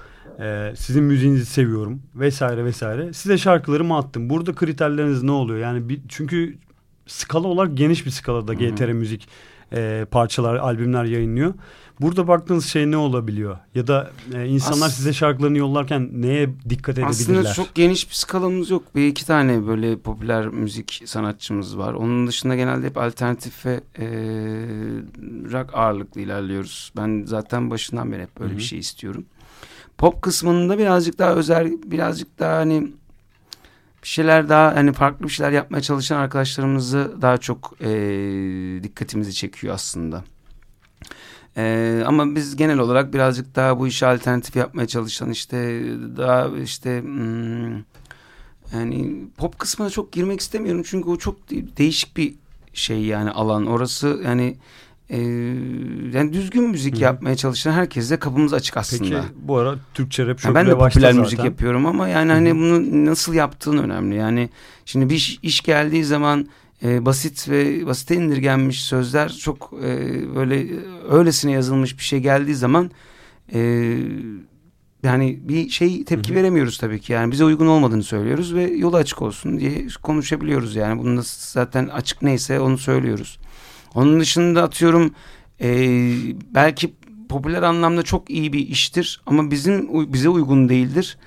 E, sizin müziğinizi seviyorum vesaire vesaire. Size şarkılarımı attım. Burada kriterleriniz ne oluyor? Yani bir, çünkü skala olarak geniş bir skalada Hı hı. GTR müzik e, parçalar, albümler yayınlıyor. Burada baktığınız şey ne olabiliyor? Ya da e, insanlar As- size şarkılarını yollarken neye dikkat edebilirler? Aslında çok geniş bir skalamız yok. Bir iki tane böyle popüler müzik sanatçımız var. Onun dışında genelde hep alternatif ve e, rock ağırlıklı ilerliyoruz. Ben zaten başından beri hep böyle Hı hı. bir şey istiyorum. Pop kısmında birazcık daha özel, birazcık daha hani bir şeyler daha hani farklı bir şeyler yapmaya çalışan arkadaşlarımızı daha çok e, dikkatimizi çekiyor aslında. Ee, ama biz genel olarak birazcık daha bu işi alternatif yapmaya çalışan işte daha işte hmm, yani pop kısmına çok girmek istemiyorum çünkü o çok de- değişik bir şey yani alan orası yani e, yani düzgün müzik Hı. yapmaya çalışan herkese kapımız açık aslında. Peki bu ara Türkçe rap çok ben de popüler zaten. müzik yapıyorum ama yani hani bunu nasıl yaptığın önemli. Yani şimdi bir iş, iş geldiği zaman e, basit ve basite indirgenmiş sözler çok e, böyle e, öylesine yazılmış bir şey geldiği zaman e, yani bir şey tepki Hı hı. veremiyoruz tabii ki. Yani bize uygun olmadığını söylüyoruz ve yolu açık olsun diye konuşabiliyoruz yani. Bunun zaten açık neyse onu söylüyoruz. Onun dışında atıyorum e, belki popüler anlamda çok iyi bir iştir ama bizim bize uygun değildir.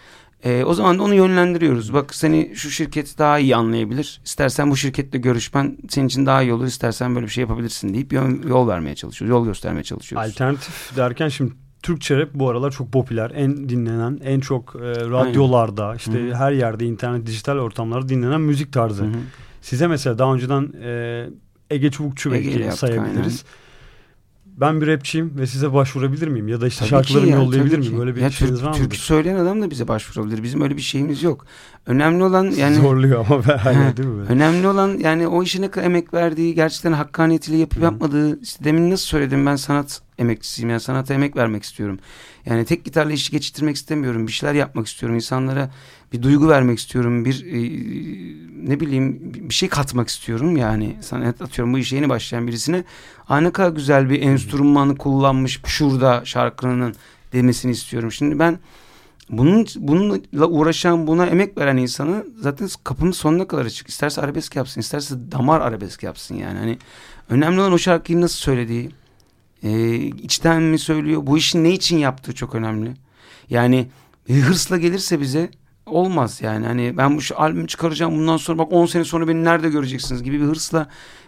E, o zaman da onu yönlendiriyoruz. Bak seni şu şirket daha iyi anlayabilir. İstersen bu şirketle görüşmen senin için daha iyi olur. İstersen böyle bir şey yapabilirsin deyip yol, yol vermeye çalışıyoruz. Yol göstermeye çalışıyoruz. Alternatif derken şimdi Türkçe rap bu aralar çok popüler. En dinlenen, en çok e, radyolarda, işte Hı hı. her yerde internet, dijital ortamlarda dinlenen müzik tarzı. Hı hı. Size mesela daha önceden e, Ege Çubukçu belki sayabiliriz. Ben bir rapçiyim ve size başvurabilir miyim? Ya da işte Tabii şarkılarımı ya, yollayabilir miyim? ki. Öyle bir ya şeyiniz var mı? Türkü söyleyen adam da bize başvurabilir. Bizim öyle bir şeyimiz yok. Önemli olan yani Zorluyor ama ben hala değil mi? böyle? önemli olan yani o işine emek verdiği, gerçekten hakkaniyetiyle yapıp Hı. yapmadığı. İşte demin nasıl söyledim ben sanat emekçisiyim. Yani sanata emek vermek istiyorum. Yani tek gitarla işi geçiştirmek istemiyorum. Bir şeyler yapmak istiyorum. İnsanlara bir duygu vermek istiyorum. Bir e, ne bileyim bir şey katmak istiyorum. Yani sanat atıyorum bu işe yeni başlayan birisine. Aa kadar güzel bir enstrümanı kullanmış şurada şarkının demesini istiyorum. Şimdi ben bunun bununla uğraşan, buna emek veren insanı zaten kapının sonuna kadar açık. İsterse arabesk yapsın, isterse damar arabesk yapsın yani. Hani önemli olan o şarkıyı nasıl söylediği, e, içten mi söylüyor, bu işi ne için yaptığı çok önemli. Yani hırsla gelirse bize olmaz yani. Hani ben bu şu albümü çıkaracağım bundan sonra bak 10 sene sonra beni nerede göreceksiniz gibi bir hırsla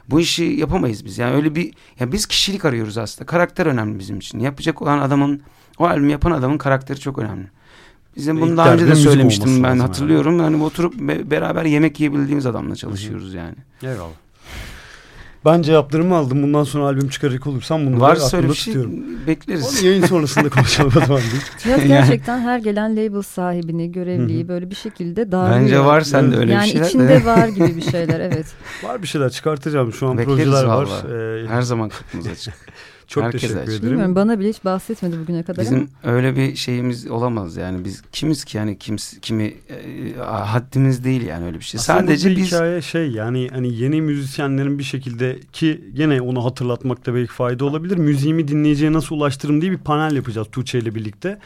bu işi yapamayız biz. Yani öyle bir ya biz kişilik arıyoruz aslında. Karakter önemli bizim için. Yapacak olan adamın o albümü yapan adamın karakteri çok önemli. Bizim bunu daha önce de söylemiştim ben hatırlıyorum. Yani oturup be- beraber yemek yiyebildiğimiz adamla çalışıyoruz yani. Eyvallah. Ben cevaplarımı aldım. Bundan sonra albüm çıkaracak olursam bunları Varsa aklımda öyle bir şey tutuyorum. bekleriz. Onu yayın sonrasında konuşalım o zaman. Yani- gerçekten her gelen label sahibini, görevliyi böyle bir şekilde darlıyor. Bence var sende öyle yani bir şeyler. içinde de. var gibi bir şeyler evet. Var bir şeyler çıkartacağım. Şu an Bekleriz projeler var. Ee, Her zaman kapımız açık. çok herkes teşekkür açık. ederim. Bilmiyorum bana bile hiç bahsetmedi bugüne kadar ama. Bizim öyle bir şeyimiz olamaz yani. Biz kimiz ki yani kims, kimi e, haddimiz değil yani öyle bir şey. Aslında Sadece biz hikaye şey yani hani yeni müzisyenlerin bir şekilde ki gene onu hatırlatmakta belki fayda olabilir. Müziğimi dinleyiciye nasıl ulaştırırım diye bir panel yapacağız Tuğçe ile birlikte.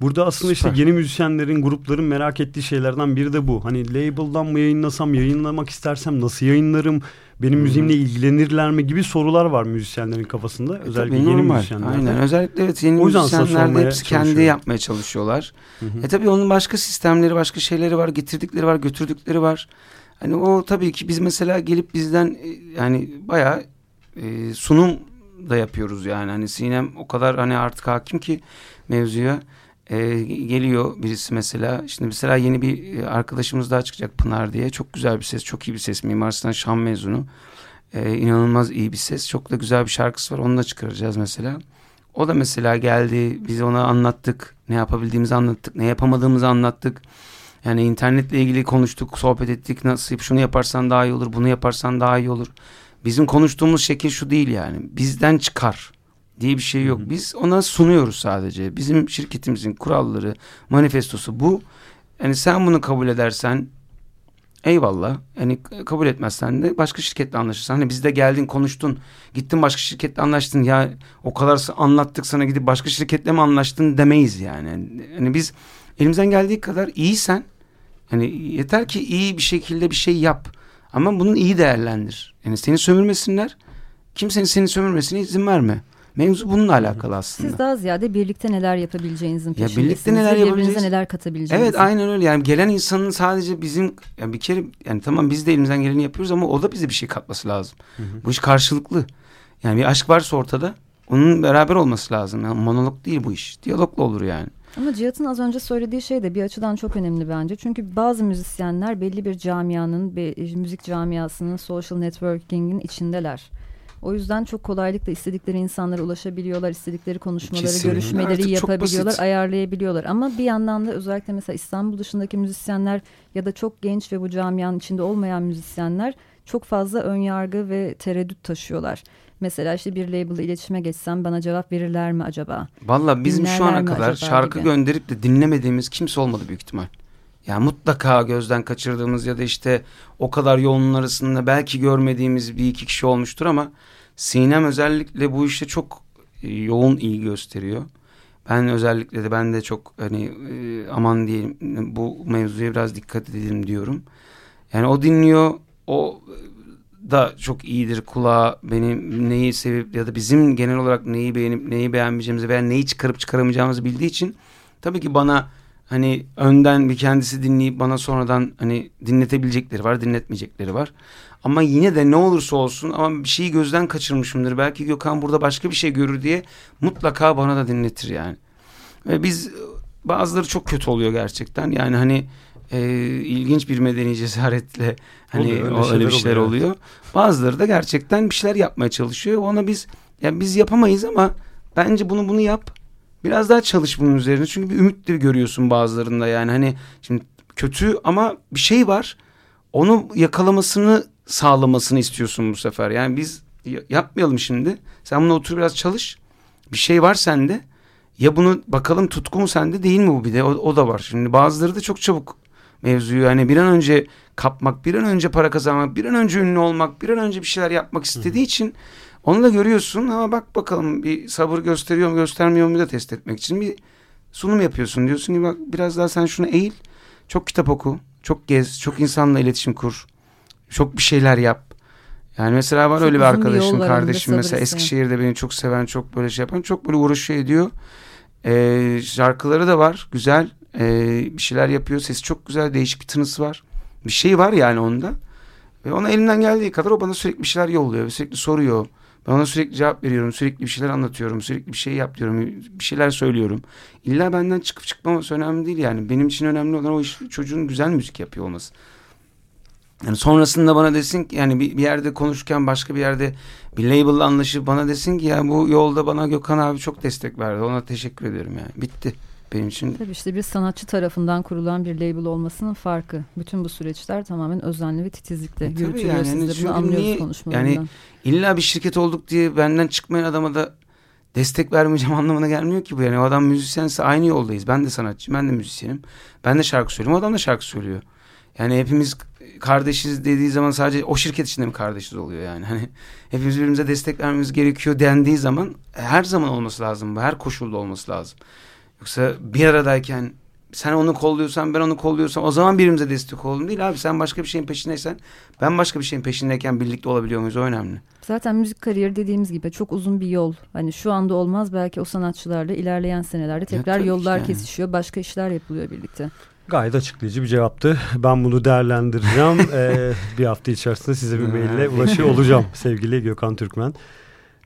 Burada aslında Süper. işte yeni müzisyenlerin, grupların merak ettiği şeylerden biri de bu. Hani label'dan mı yayınlasam, yayınlamak istersem nasıl yayınlarım, benim hı. müziğimle ilgilenirler mi gibi sorular var müzisyenlerin kafasında. Özellikle E, Tabii yeni normal. müzisyenlerde. Aynen. Özellikle evet yeni O yüzden aslında müzisyenler de sormaya hepsi kendi yapmaya çalışıyorlar. Hı hı. E tabii onun başka sistemleri, başka şeyleri var, getirdikleri var, götürdükleri var. Hani o tabii ki biz mesela gelip bizden e, yani bayağı e, sunum da yapıyoruz yani. Hani Sinem o kadar hani artık hakim ki mevzuya. E, geliyor birisi mesela. Şimdi mesela yeni bir e, arkadaşımız daha çıkacak Pınar diye. Çok güzel bir ses, çok iyi bir ses. Mimar Sinan Şan mezunu. E, inanılmaz iyi bir ses. Çok da güzel bir şarkısı var. Onu da çıkaracağız mesela. O da mesela geldi. Biz ona anlattık. Ne yapabildiğimizi anlattık. Ne yapamadığımızı anlattık. Yani internetle ilgili konuştuk, sohbet ettik. Nasıl şunu yaparsan daha iyi olur, bunu yaparsan daha iyi olur. Bizim konuştuğumuz şekil şu değil yani. Bizden çıkar diye bir şey yok. Biz ona sunuyoruz sadece. Bizim şirketimizin kuralları, manifestosu bu. Yani sen bunu kabul edersen eyvallah. Yani kabul etmezsen de başka şirketle anlaşırsan. Hani bizde geldin konuştun. Gittin başka şirketle anlaştın. Ya o kadar anlattık sana gidip başka şirketle mi anlaştın demeyiz yani. Hani biz elimizden geldiği kadar iyisen hani yeter ki iyi bir şekilde bir şey yap. Ama bunu iyi değerlendir. Yani seni sömürmesinler. Kimsenin seni sömürmesine izin verme. Mevzu bununla alakalı aslında. Siz daha ziyade birlikte neler yapabileceğinizin Ya peşindesiniz. birlikte neler yapabileceğiz? neler katabileceğinizin. Evet aynen öyle yani gelen insanın sadece bizim yani bir kere yani tamam biz de elimizden geleni yapıyoruz ama o da bize bir şey katması lazım. Bu iş karşılıklı. Yani bir aşk varsa ortada onun beraber olması lazım. Yani monolog değil bu iş. Diyalogla olur yani. Ama Cihat'ın az önce söylediği şey de bir açıdan çok önemli bence. Çünkü bazı müzisyenler belli bir camianın, bir müzik camiasının, social networking'in içindeler. O yüzden çok kolaylıkla istedikleri insanlara ulaşabiliyorlar, istedikleri konuşmaları, Kesinlikle. görüşmeleri Artık yapabiliyorlar, ayarlayabiliyorlar. Ama bir yandan da özellikle mesela İstanbul dışındaki müzisyenler ya da çok genç ve bu camianın içinde olmayan müzisyenler çok fazla ön yargı ve tereddüt taşıyorlar. Mesela işte bir label'la iletişime geçsem bana cevap verirler mi acaba? Valla bizim şu Dinlerler ana mi kadar şarkı gibi. gönderip de dinlemediğimiz kimse olmadı büyük ihtimal. Yani mutlaka gözden kaçırdığımız ya da işte o kadar yoğunun arasında belki görmediğimiz bir iki kişi olmuştur ama Sinem özellikle bu işte çok e, yoğun ilgi gösteriyor. Ben özellikle de ben de çok hani e, aman diyelim bu mevzuya biraz dikkat edelim diyorum. Yani o dinliyor o da çok iyidir kulağa benim neyi sevip ya da bizim genel olarak neyi beğenip neyi beğenmeyeceğimizi veya neyi çıkarıp çıkaramayacağımızı bildiği için tabii ki bana hani önden bir kendisi dinleyip bana sonradan hani dinletebilecekleri var dinletmeyecekleri var. Ama yine de ne olursa olsun ama bir şeyi gözden kaçırmışımdır. Belki Gökhan burada başka bir şey görür diye mutlaka bana da dinletir yani. Ve biz bazıları çok kötü oluyor gerçekten. Yani hani e, ilginç bir medeni cesaretle hani Oluyor, öyle o, öyle bir şeyler oluyor, oluyor. Bazıları da gerçekten bir şeyler yapmaya çalışıyor. Ona biz Ya biz yapamayız ama bence bunu bunu yap. Biraz daha çalış bunun üzerine. Çünkü bir ümit de görüyorsun bazılarında yani hani şimdi kötü ama bir şey var. Onu yakalamasını sağlamasını istiyorsun bu sefer. Yani biz yapmayalım şimdi. Sen bunu otur biraz çalış. Bir şey var sende. Ya bunu bakalım tutku mu sende değil mi bu bir de o, o da var. Şimdi bazıları da çok çabuk mevzuyu yani bir an önce kapmak, bir an önce para kazanmak, bir an önce ünlü olmak, bir an önce bir şeyler yapmak istediği için onu da görüyorsun ama bak bakalım bir sabır gösteriyor mu göstermiyor mu da test etmek için bir sunum yapıyorsun. Diyorsun ki bak biraz daha sen şunu eğil, çok kitap oku, çok gez, çok insanla iletişim kur, çok bir şeyler yap. Yani mesela var çok öyle bir arkadaşım, bir kardeşim mesela Eskişehir'de beni çok seven, çok böyle şey yapan, çok böyle uğraşıyor ediyor. Ee, şarkıları da var, güzel. Ee, bir şeyler yapıyor, sesi çok güzel, değişik bir tınısı var. Bir şey var yani onda. Ve ona elimden geldiği kadar o bana sürekli bir şeyler yolluyor, sürekli soruyor. Ben ona sürekli cevap veriyorum, sürekli bir şeyler anlatıyorum, sürekli bir şey yap diyorum, bir şeyler söylüyorum. İlla benden çıkıp çıkmaması önemli değil yani. Benim için önemli olan o iş, çocuğun güzel müzik yapıyor olması. Yani sonrasında bana desin ki yani bir, bir yerde konuşurken başka bir yerde bir label anlaşıp bana desin ki ya bu yolda bana Gökhan abi çok destek verdi. Ona teşekkür ederim yani. Bitti benim için. Tabii işte bir sanatçı tarafından kurulan bir label olmasının farkı. Bütün bu süreçler tamamen özenli ve titizlikle e, yürütülüyor. Yani, Siz de bunu anlıyoruz niye, konuşmalarından. Yani illa bir şirket olduk diye benden çıkmayan adama da destek vermeyeceğim anlamına gelmiyor ki bu. Yani o adam müzisyense aynı yoldayız. Ben de sanatçı, ben de müzisyenim. Ben de şarkı söylüyorum, o adam da şarkı söylüyor. Yani hepimiz kardeşiz dediği zaman sadece o şirket içinde mi kardeşiz oluyor yani? Hani hepimiz birbirimize destek vermemiz gerekiyor dendiği zaman her zaman olması lazım. Her koşulda olması lazım. Yoksa bir aradayken sen onu kolluyorsan ben onu kolluyorsam o zaman birbirimize destek olalım değil abi. Sen başka bir şeyin peşindeysen ben başka bir şeyin peşindeyken birlikte olabiliyor muyuz o önemli. Zaten müzik kariyeri dediğimiz gibi çok uzun bir yol. Hani şu anda olmaz belki o sanatçılarla ilerleyen senelerde tekrar ya, yollar yani. kesişiyor. Başka işler yapılıyor birlikte. Gayet açıklayıcı bir cevaptı. Ben bunu değerlendireceğim. ee, bir hafta içerisinde size bir maille ulaşıyor olacağım sevgili Gökhan Türkmen.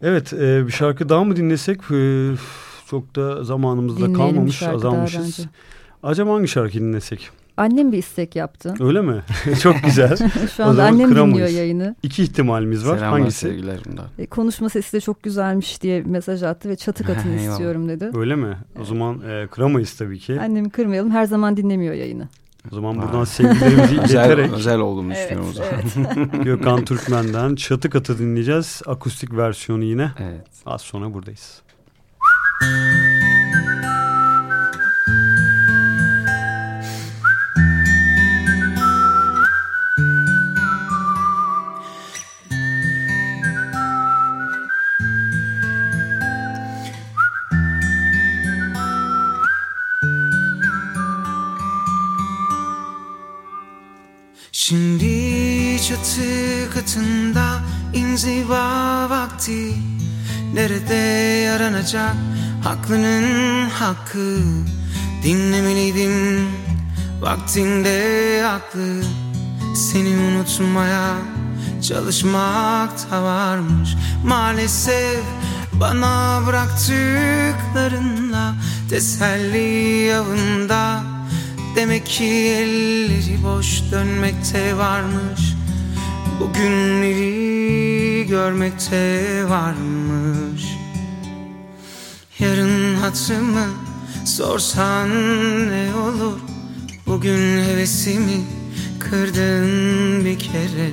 Evet e, bir şarkı daha mı dinlesek? E, çok da zamanımızda kalmamış azalmışız. Acaba hangi şarkı dinlesek? Annem bir istek yaptı. Öyle mi? Çok güzel. Şu anda annem kıramayız. dinliyor yayını. İki ihtimalimiz var. Selamlar, Hangisi? sevgiler E, konuşma sesi de çok güzelmiş diye mesaj attı ve çatı katını istiyorum dedi. Öyle mi? O zaman e, kıramayız tabii ki. Annemi kırmayalım. Her zaman dinlemiyor yayını. O zaman Aa. buradan sevgilerimizi ileterek. özel olduğunu evet, düşünüyorum o zaman. Evet. Gökhan Türkmen'den Çatı Katı dinleyeceğiz. Akustik versiyonu yine. Evet. Az sonra buradayız. Çatı katında inziva vakti. Nerede yaranacak aklının hakkı? Dinlemeliydim vaktinde aklı. Seni unutmaya çalışmak da varmış. Maalesef bana bıraktıklarınla Teselli avında. Demek ki elleri boş dönmekte varmış Bugünleri görmekte varmış. Yarın hatırımı sorsan ne olur? Bugün hevesimi kırdın bir kere.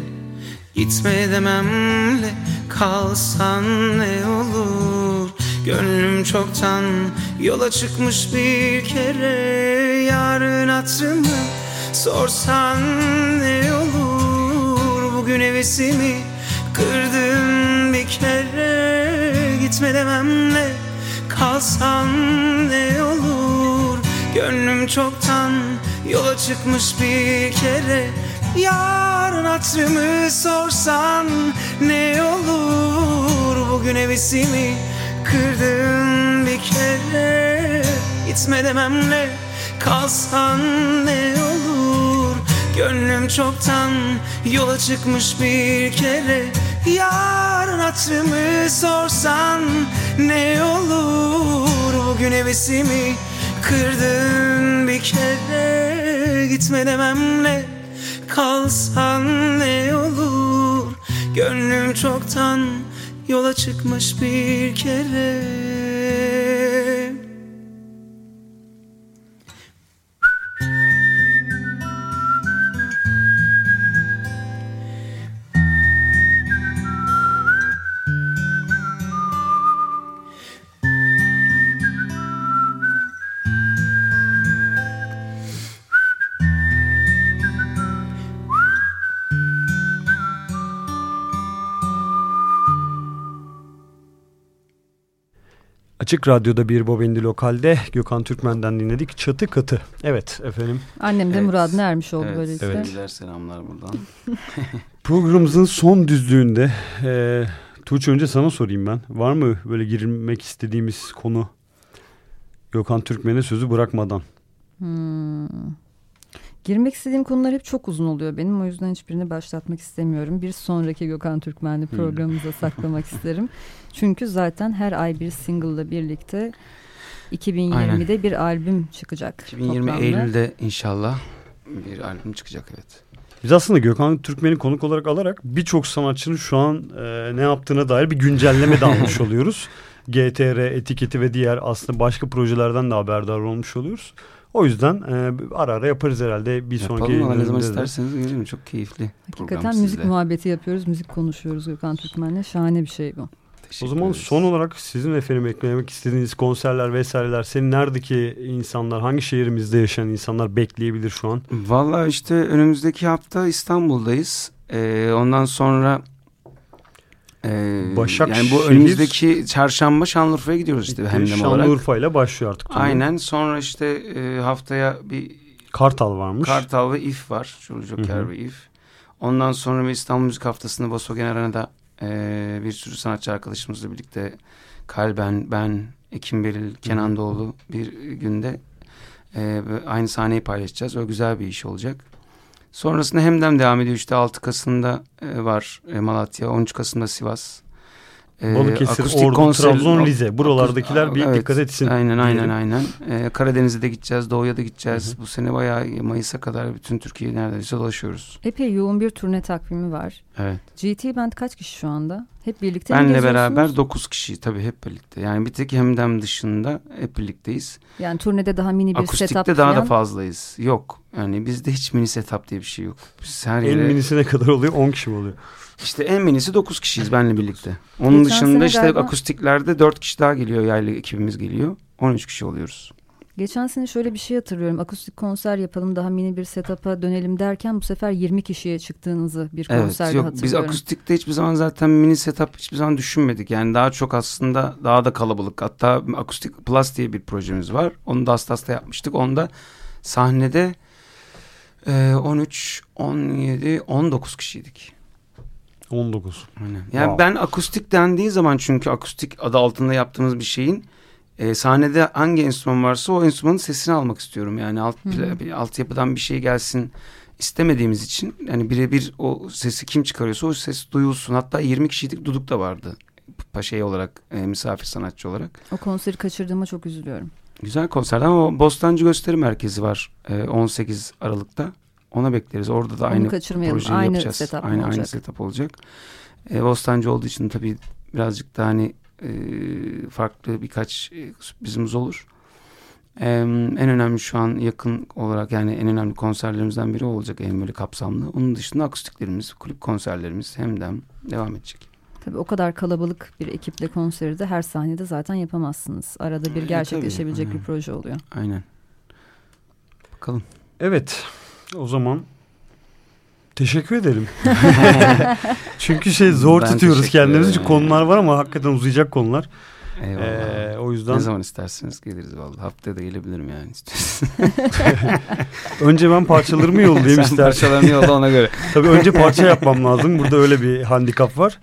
Gitme dememle kalsan ne olur? Gönlüm çoktan yola çıkmış bir kere. Yarın hatırımı sorsan ne olur Bugün hevesimi kırdın bir kere. Gitme dememle kalsan ne olur. Gönlüm çoktan yola çıkmış bir kere. Yarın hatırımı sorsan ne olur? Bugün hevesimi kırdın bir kere. Gitme dememle kalsan ne olur Gönlüm çoktan yola çıkmış bir kere. Yarın hatırımı sorsan ne olur? Bugün hevesimi kırdın bir kere. Gitme dememle kalsan ne olur? Gönlüm çoktan yola çıkmış bir kere Açık Radyo'da bir Bobendi Lokal'de Gökhan Türkmen'den dinledik. Çatı Katı. Evet efendim. Annem de Evet. muradına ermiş oldu Evet, böylelikle. Evet. sevgiler selamlar buradan. Programımızın son düzlüğünde e, Tuğçe önce sana sorayım ben. Var mı böyle girmek istediğimiz konu Gökhan Türkmen'e sözü bırakmadan? Hmm. Girmek istediğim konular hep çok uzun oluyor benim. O yüzden hiçbirini başlatmak istemiyorum. Bir sonraki Gökhan Türkmenli programımıza saklamak isterim. Çünkü zaten her ay bir single'la birlikte 2020'de bir albüm çıkacak. 2020 toplamda. Eylül'de inşallah bir albüm çıkacak evet. Biz aslında Gökhan Türkmen'i konuk olarak alarak birçok sanatçının şu an e, ne yaptığına dair bir güncelleme de almış oluyoruz. GTR etiketi ve diğer aslında başka projelerden de haberdar olmuş oluyoruz. O yüzden e, ara ara yaparız herhalde bir sonraki Yapalım ama ne zaman isterseniz gelirim. Çok keyifli program Hakikaten müzik sizle. muhabbeti yapıyoruz, müzik konuşuyoruz Gökhan Türkmen'le. Şahane bir şey bu. Teşekkür O zaman ederiz. son olarak sizin efendim eklemek istediğiniz konserler vesaireler senin neredeki insanlar hangi şehrimizde yaşayan insanlar bekleyebilir şu an? Valla işte önümüzdeki hafta İstanbul'dayız. Ee, ondan sonra e, Başakşehir- yani bu önümüzdeki çarşamba Şanlıurfa'ya gidiyoruz işte hem olarak. Şanlıurfa ile başlıyor artık. turne. Aynen sonra işte e, haftaya bir Kartal varmış. Kartal ve İF var. Joker ve İF. Ondan sonra bir İstanbul Müzik Haftası'nda Bosogen Arena'da e, bir sürü sanatçı arkadaşımızla birlikte Kalben, ben, Ekim Beril, Kenan Doğulu bir günde e, aynı sahneyi paylaşacağız. O güzel bir iş olacak. Sonrasında Hemdem devam ediyor. İşte 6 Kasım'da e, var e, Malatya, 13 Kasım'da Sivas. E, Balıkesir, akustik Ordu, konser- Trabzon, Rize. Buralardakiler bir Evet, dikkat etsin. Aynen aynen diyelim. aynen. Ee, Karadeniz'e de gideceğiz, Doğu'ya da gideceğiz. Bu sene bayağı Mayıs'a kadar bütün Türkiye'yi neredeyse dolaşıyoruz. Epey yoğun bir turne takvimi var. Evet. GT Band kaç kişi şu anda? Hep birlikte mi Benle beraber 9 kişi tabii hep birlikte. Yani bir tek Hemdem dışında hep birlikteyiz. Yani turnede daha mini bir setup Akustikte daha da falan. fazlayız. Yok. Yani bizde hiç mini setup diye bir şey yok. Biz her En yere... minisi ne kadar oluyor? 10 kişi mi oluyor? İşte en minisi 9 kişiyiz benle birlikte. Onun Geçen dışında işte galiba- akustiklerde 4 kişi daha geliyor. Yaylı ekibimiz geliyor. 13 kişi oluyoruz. Geçen sene şöyle bir şey hatırlıyorum. Akustik konser yapalım daha mini bir setup'a dönelim derken bu sefer 20 kişiye çıktığınızı bir Evet konserde yok hatırlıyorum. biz akustikte hiçbir zaman zaten mini setup hiçbir zaman düşünmedik. Yani daha çok aslında daha da kalabalık. Hatta akustik plus diye bir projemiz var. Onu da Astas'ta yapmıştık. Onda sahnede e, 13, 17, 19 kişiydik. 19. Aynen. Yani Wow. ben akustik dendiği zaman çünkü akustik adı altında yaptığımız bir şeyin e, sahnede hangi enstrüman varsa o enstrümanın sesini almak istiyorum. Yani alt, bir altyapıdan bir şey gelsin istemediğimiz için yani birebir o sesi kim çıkarıyorsa o ses duyulsun. Hatta 20 kişiydik Duduk da vardı. Şey olarak e, misafir sanatçı olarak. O konseri kaçırdığıma çok üzülüyorum. Güzel konserdi ama Bostancı Gösteri Merkezi var e, 18 Aralık'ta. Ona bekleriz. Orada da Onu aynı projeyi Aynı yapacağız. setup aynı, aynı setup olacak. E, Bostancı olduğu için tabii birazcık da hani e, farklı birkaç e, sürprizimiz olur. E, en önemli şu an yakın olarak yani en önemli konserlerimizden biri olacak en böyle kapsamlı. Onun dışında akustiklerimiz, kulüp konserlerimiz hemden devam edecek. Tabii o kadar kalabalık bir ekiple konseri de her sahnede zaten yapamazsınız. Arada bir E, gerçekleşebilecek tabii, bir proje oluyor. Aynen. Bakalım. Evet. O zaman teşekkür edelim. Çünkü şey zor Ben tutuyoruz kendimizi. Çünkü konular var ama hakikaten uzayacak konular. Eyvallah. Ee, o yüzden Ne zaman isterseniz geliriz vallahi. Haftaya da gelebilirim yani önce ben parçalarımı yollayayım Sen istersen. parçalarını yolla ona göre. Tabii önce parça yapmam lazım. Burada öyle bir handikap var.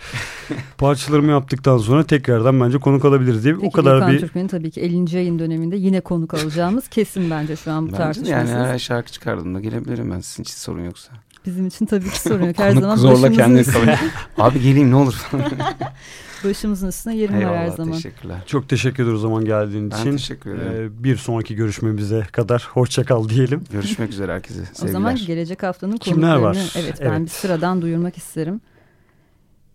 Parçalarımı yaptıktan sonra tekrardan bence konuk alabiliriz diye Peki o kadar Gökhan bir Türkmen'in tabii ki 50. yayın döneminde yine konuk alacağımız kesin bence şu an bu tartışmasız. yani her şarkı çıkardığımda gelebilirim ben sizin için sorun yoksa. Bizim için tabii ki sorun yok. Her Konuk zaman zorla kendini Abi geleyim ne olur. Başımızın üstüne yerim var her zaman. teşekkürler. çok teşekkür ederiz o zaman geldiğin Ben için. teşekkür ederim. Ee, bir sonraki görüşmemize kadar hoşça kal diyelim. Görüşmek üzere herkese. O Sevgiler. zaman gelecek haftanın Kimler konuklarını var? evet, ben Evet. bir sıradan duyurmak isterim.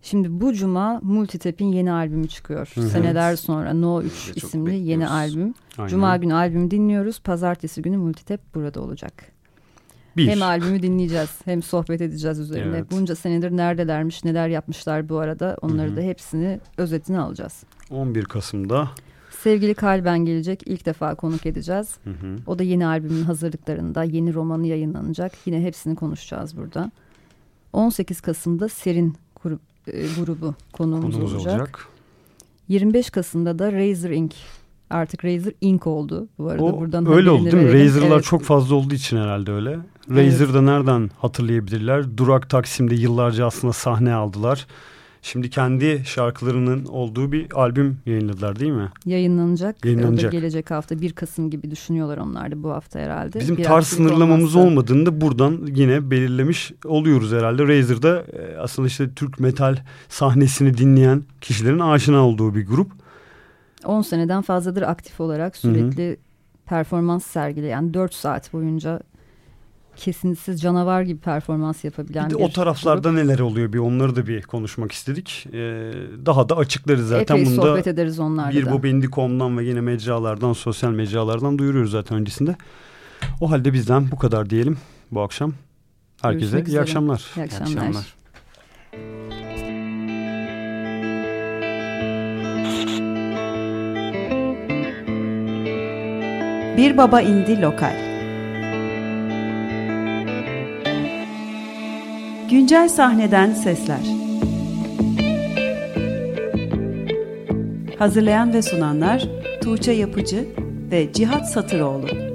Şimdi bu cuma Multitap'in yeni albümü çıkıyor. Hı hı. Seneler sonra No 3 Biz de çok isimli yeni albüm. Aynen. Cuma günü albümü dinliyoruz. Pazartesi günü Multitap burada olacak. Bir. Hem albümü dinleyeceğiz hem sohbet edeceğiz üzerine. Evet. Bunca senedir neredelermiş, neler yapmışlar bu arada. Onları Hı hı. da hepsini özetini alacağız. 11 Kasım'da. Sevgili Kalben gelecek. ilk defa konuk edeceğiz. Hı hı. O da yeni albümün hazırlıklarında. Yeni romanı yayınlanacak. Yine hepsini konuşacağız burada. 18 Kasım'da Serin grup, e, grubu konuğumuz, Konumuz olacak. olacak. 25 Kasım'da da Razer Inc. Artık Razer Inc. oldu bu arada. O Buradan öyle oldu değil mi? Razer'lar Evet. çok fazla olduğu için herhalde öyle. Razer'da nereden hatırlayabilirler? Durak Taksim'de yıllarca aslında sahne aldılar. Şimdi kendi şarkılarının olduğu bir albüm yayınladılar değil mi? Yayınlanacak. Yayınlanacak. Gelecek hafta 1 Kasım gibi düşünüyorlar onlar da bu hafta herhalde. Bizim Bir tarz sınırlamamız olmazsa. olmadığını da buradan yine belirlemiş oluyoruz herhalde. Razer'da e, aslında işte Türk metal sahnesini dinleyen kişilerin aşina olduğu bir grup. 10 seneden fazladır aktif olarak sürekli performans sergileyen 4 saat boyunca kesintisiz canavar gibi performans yapabilen Bir de bir o taraflarda grup. neler oluyor bir onları da bir konuşmak istedik. Ee, daha da açıklarız zaten. Epey Bunu da sohbet ederiz onlarla bir da. Bobendi.com'dan ve yine mecralardan, sosyal mecralardan duyuruyoruz zaten öncesinde. O halde bizden bu kadar diyelim bu akşam. Herkese Görüşmek iyi üzere. akşamlar. İyi İyi akşamlar. akşamlar. Bir Baba indi Lokal Güncel sahneden sesler. Hazırlayan ve sunanlar Tuğçe Yapıcı ve Cihat Satıroğlu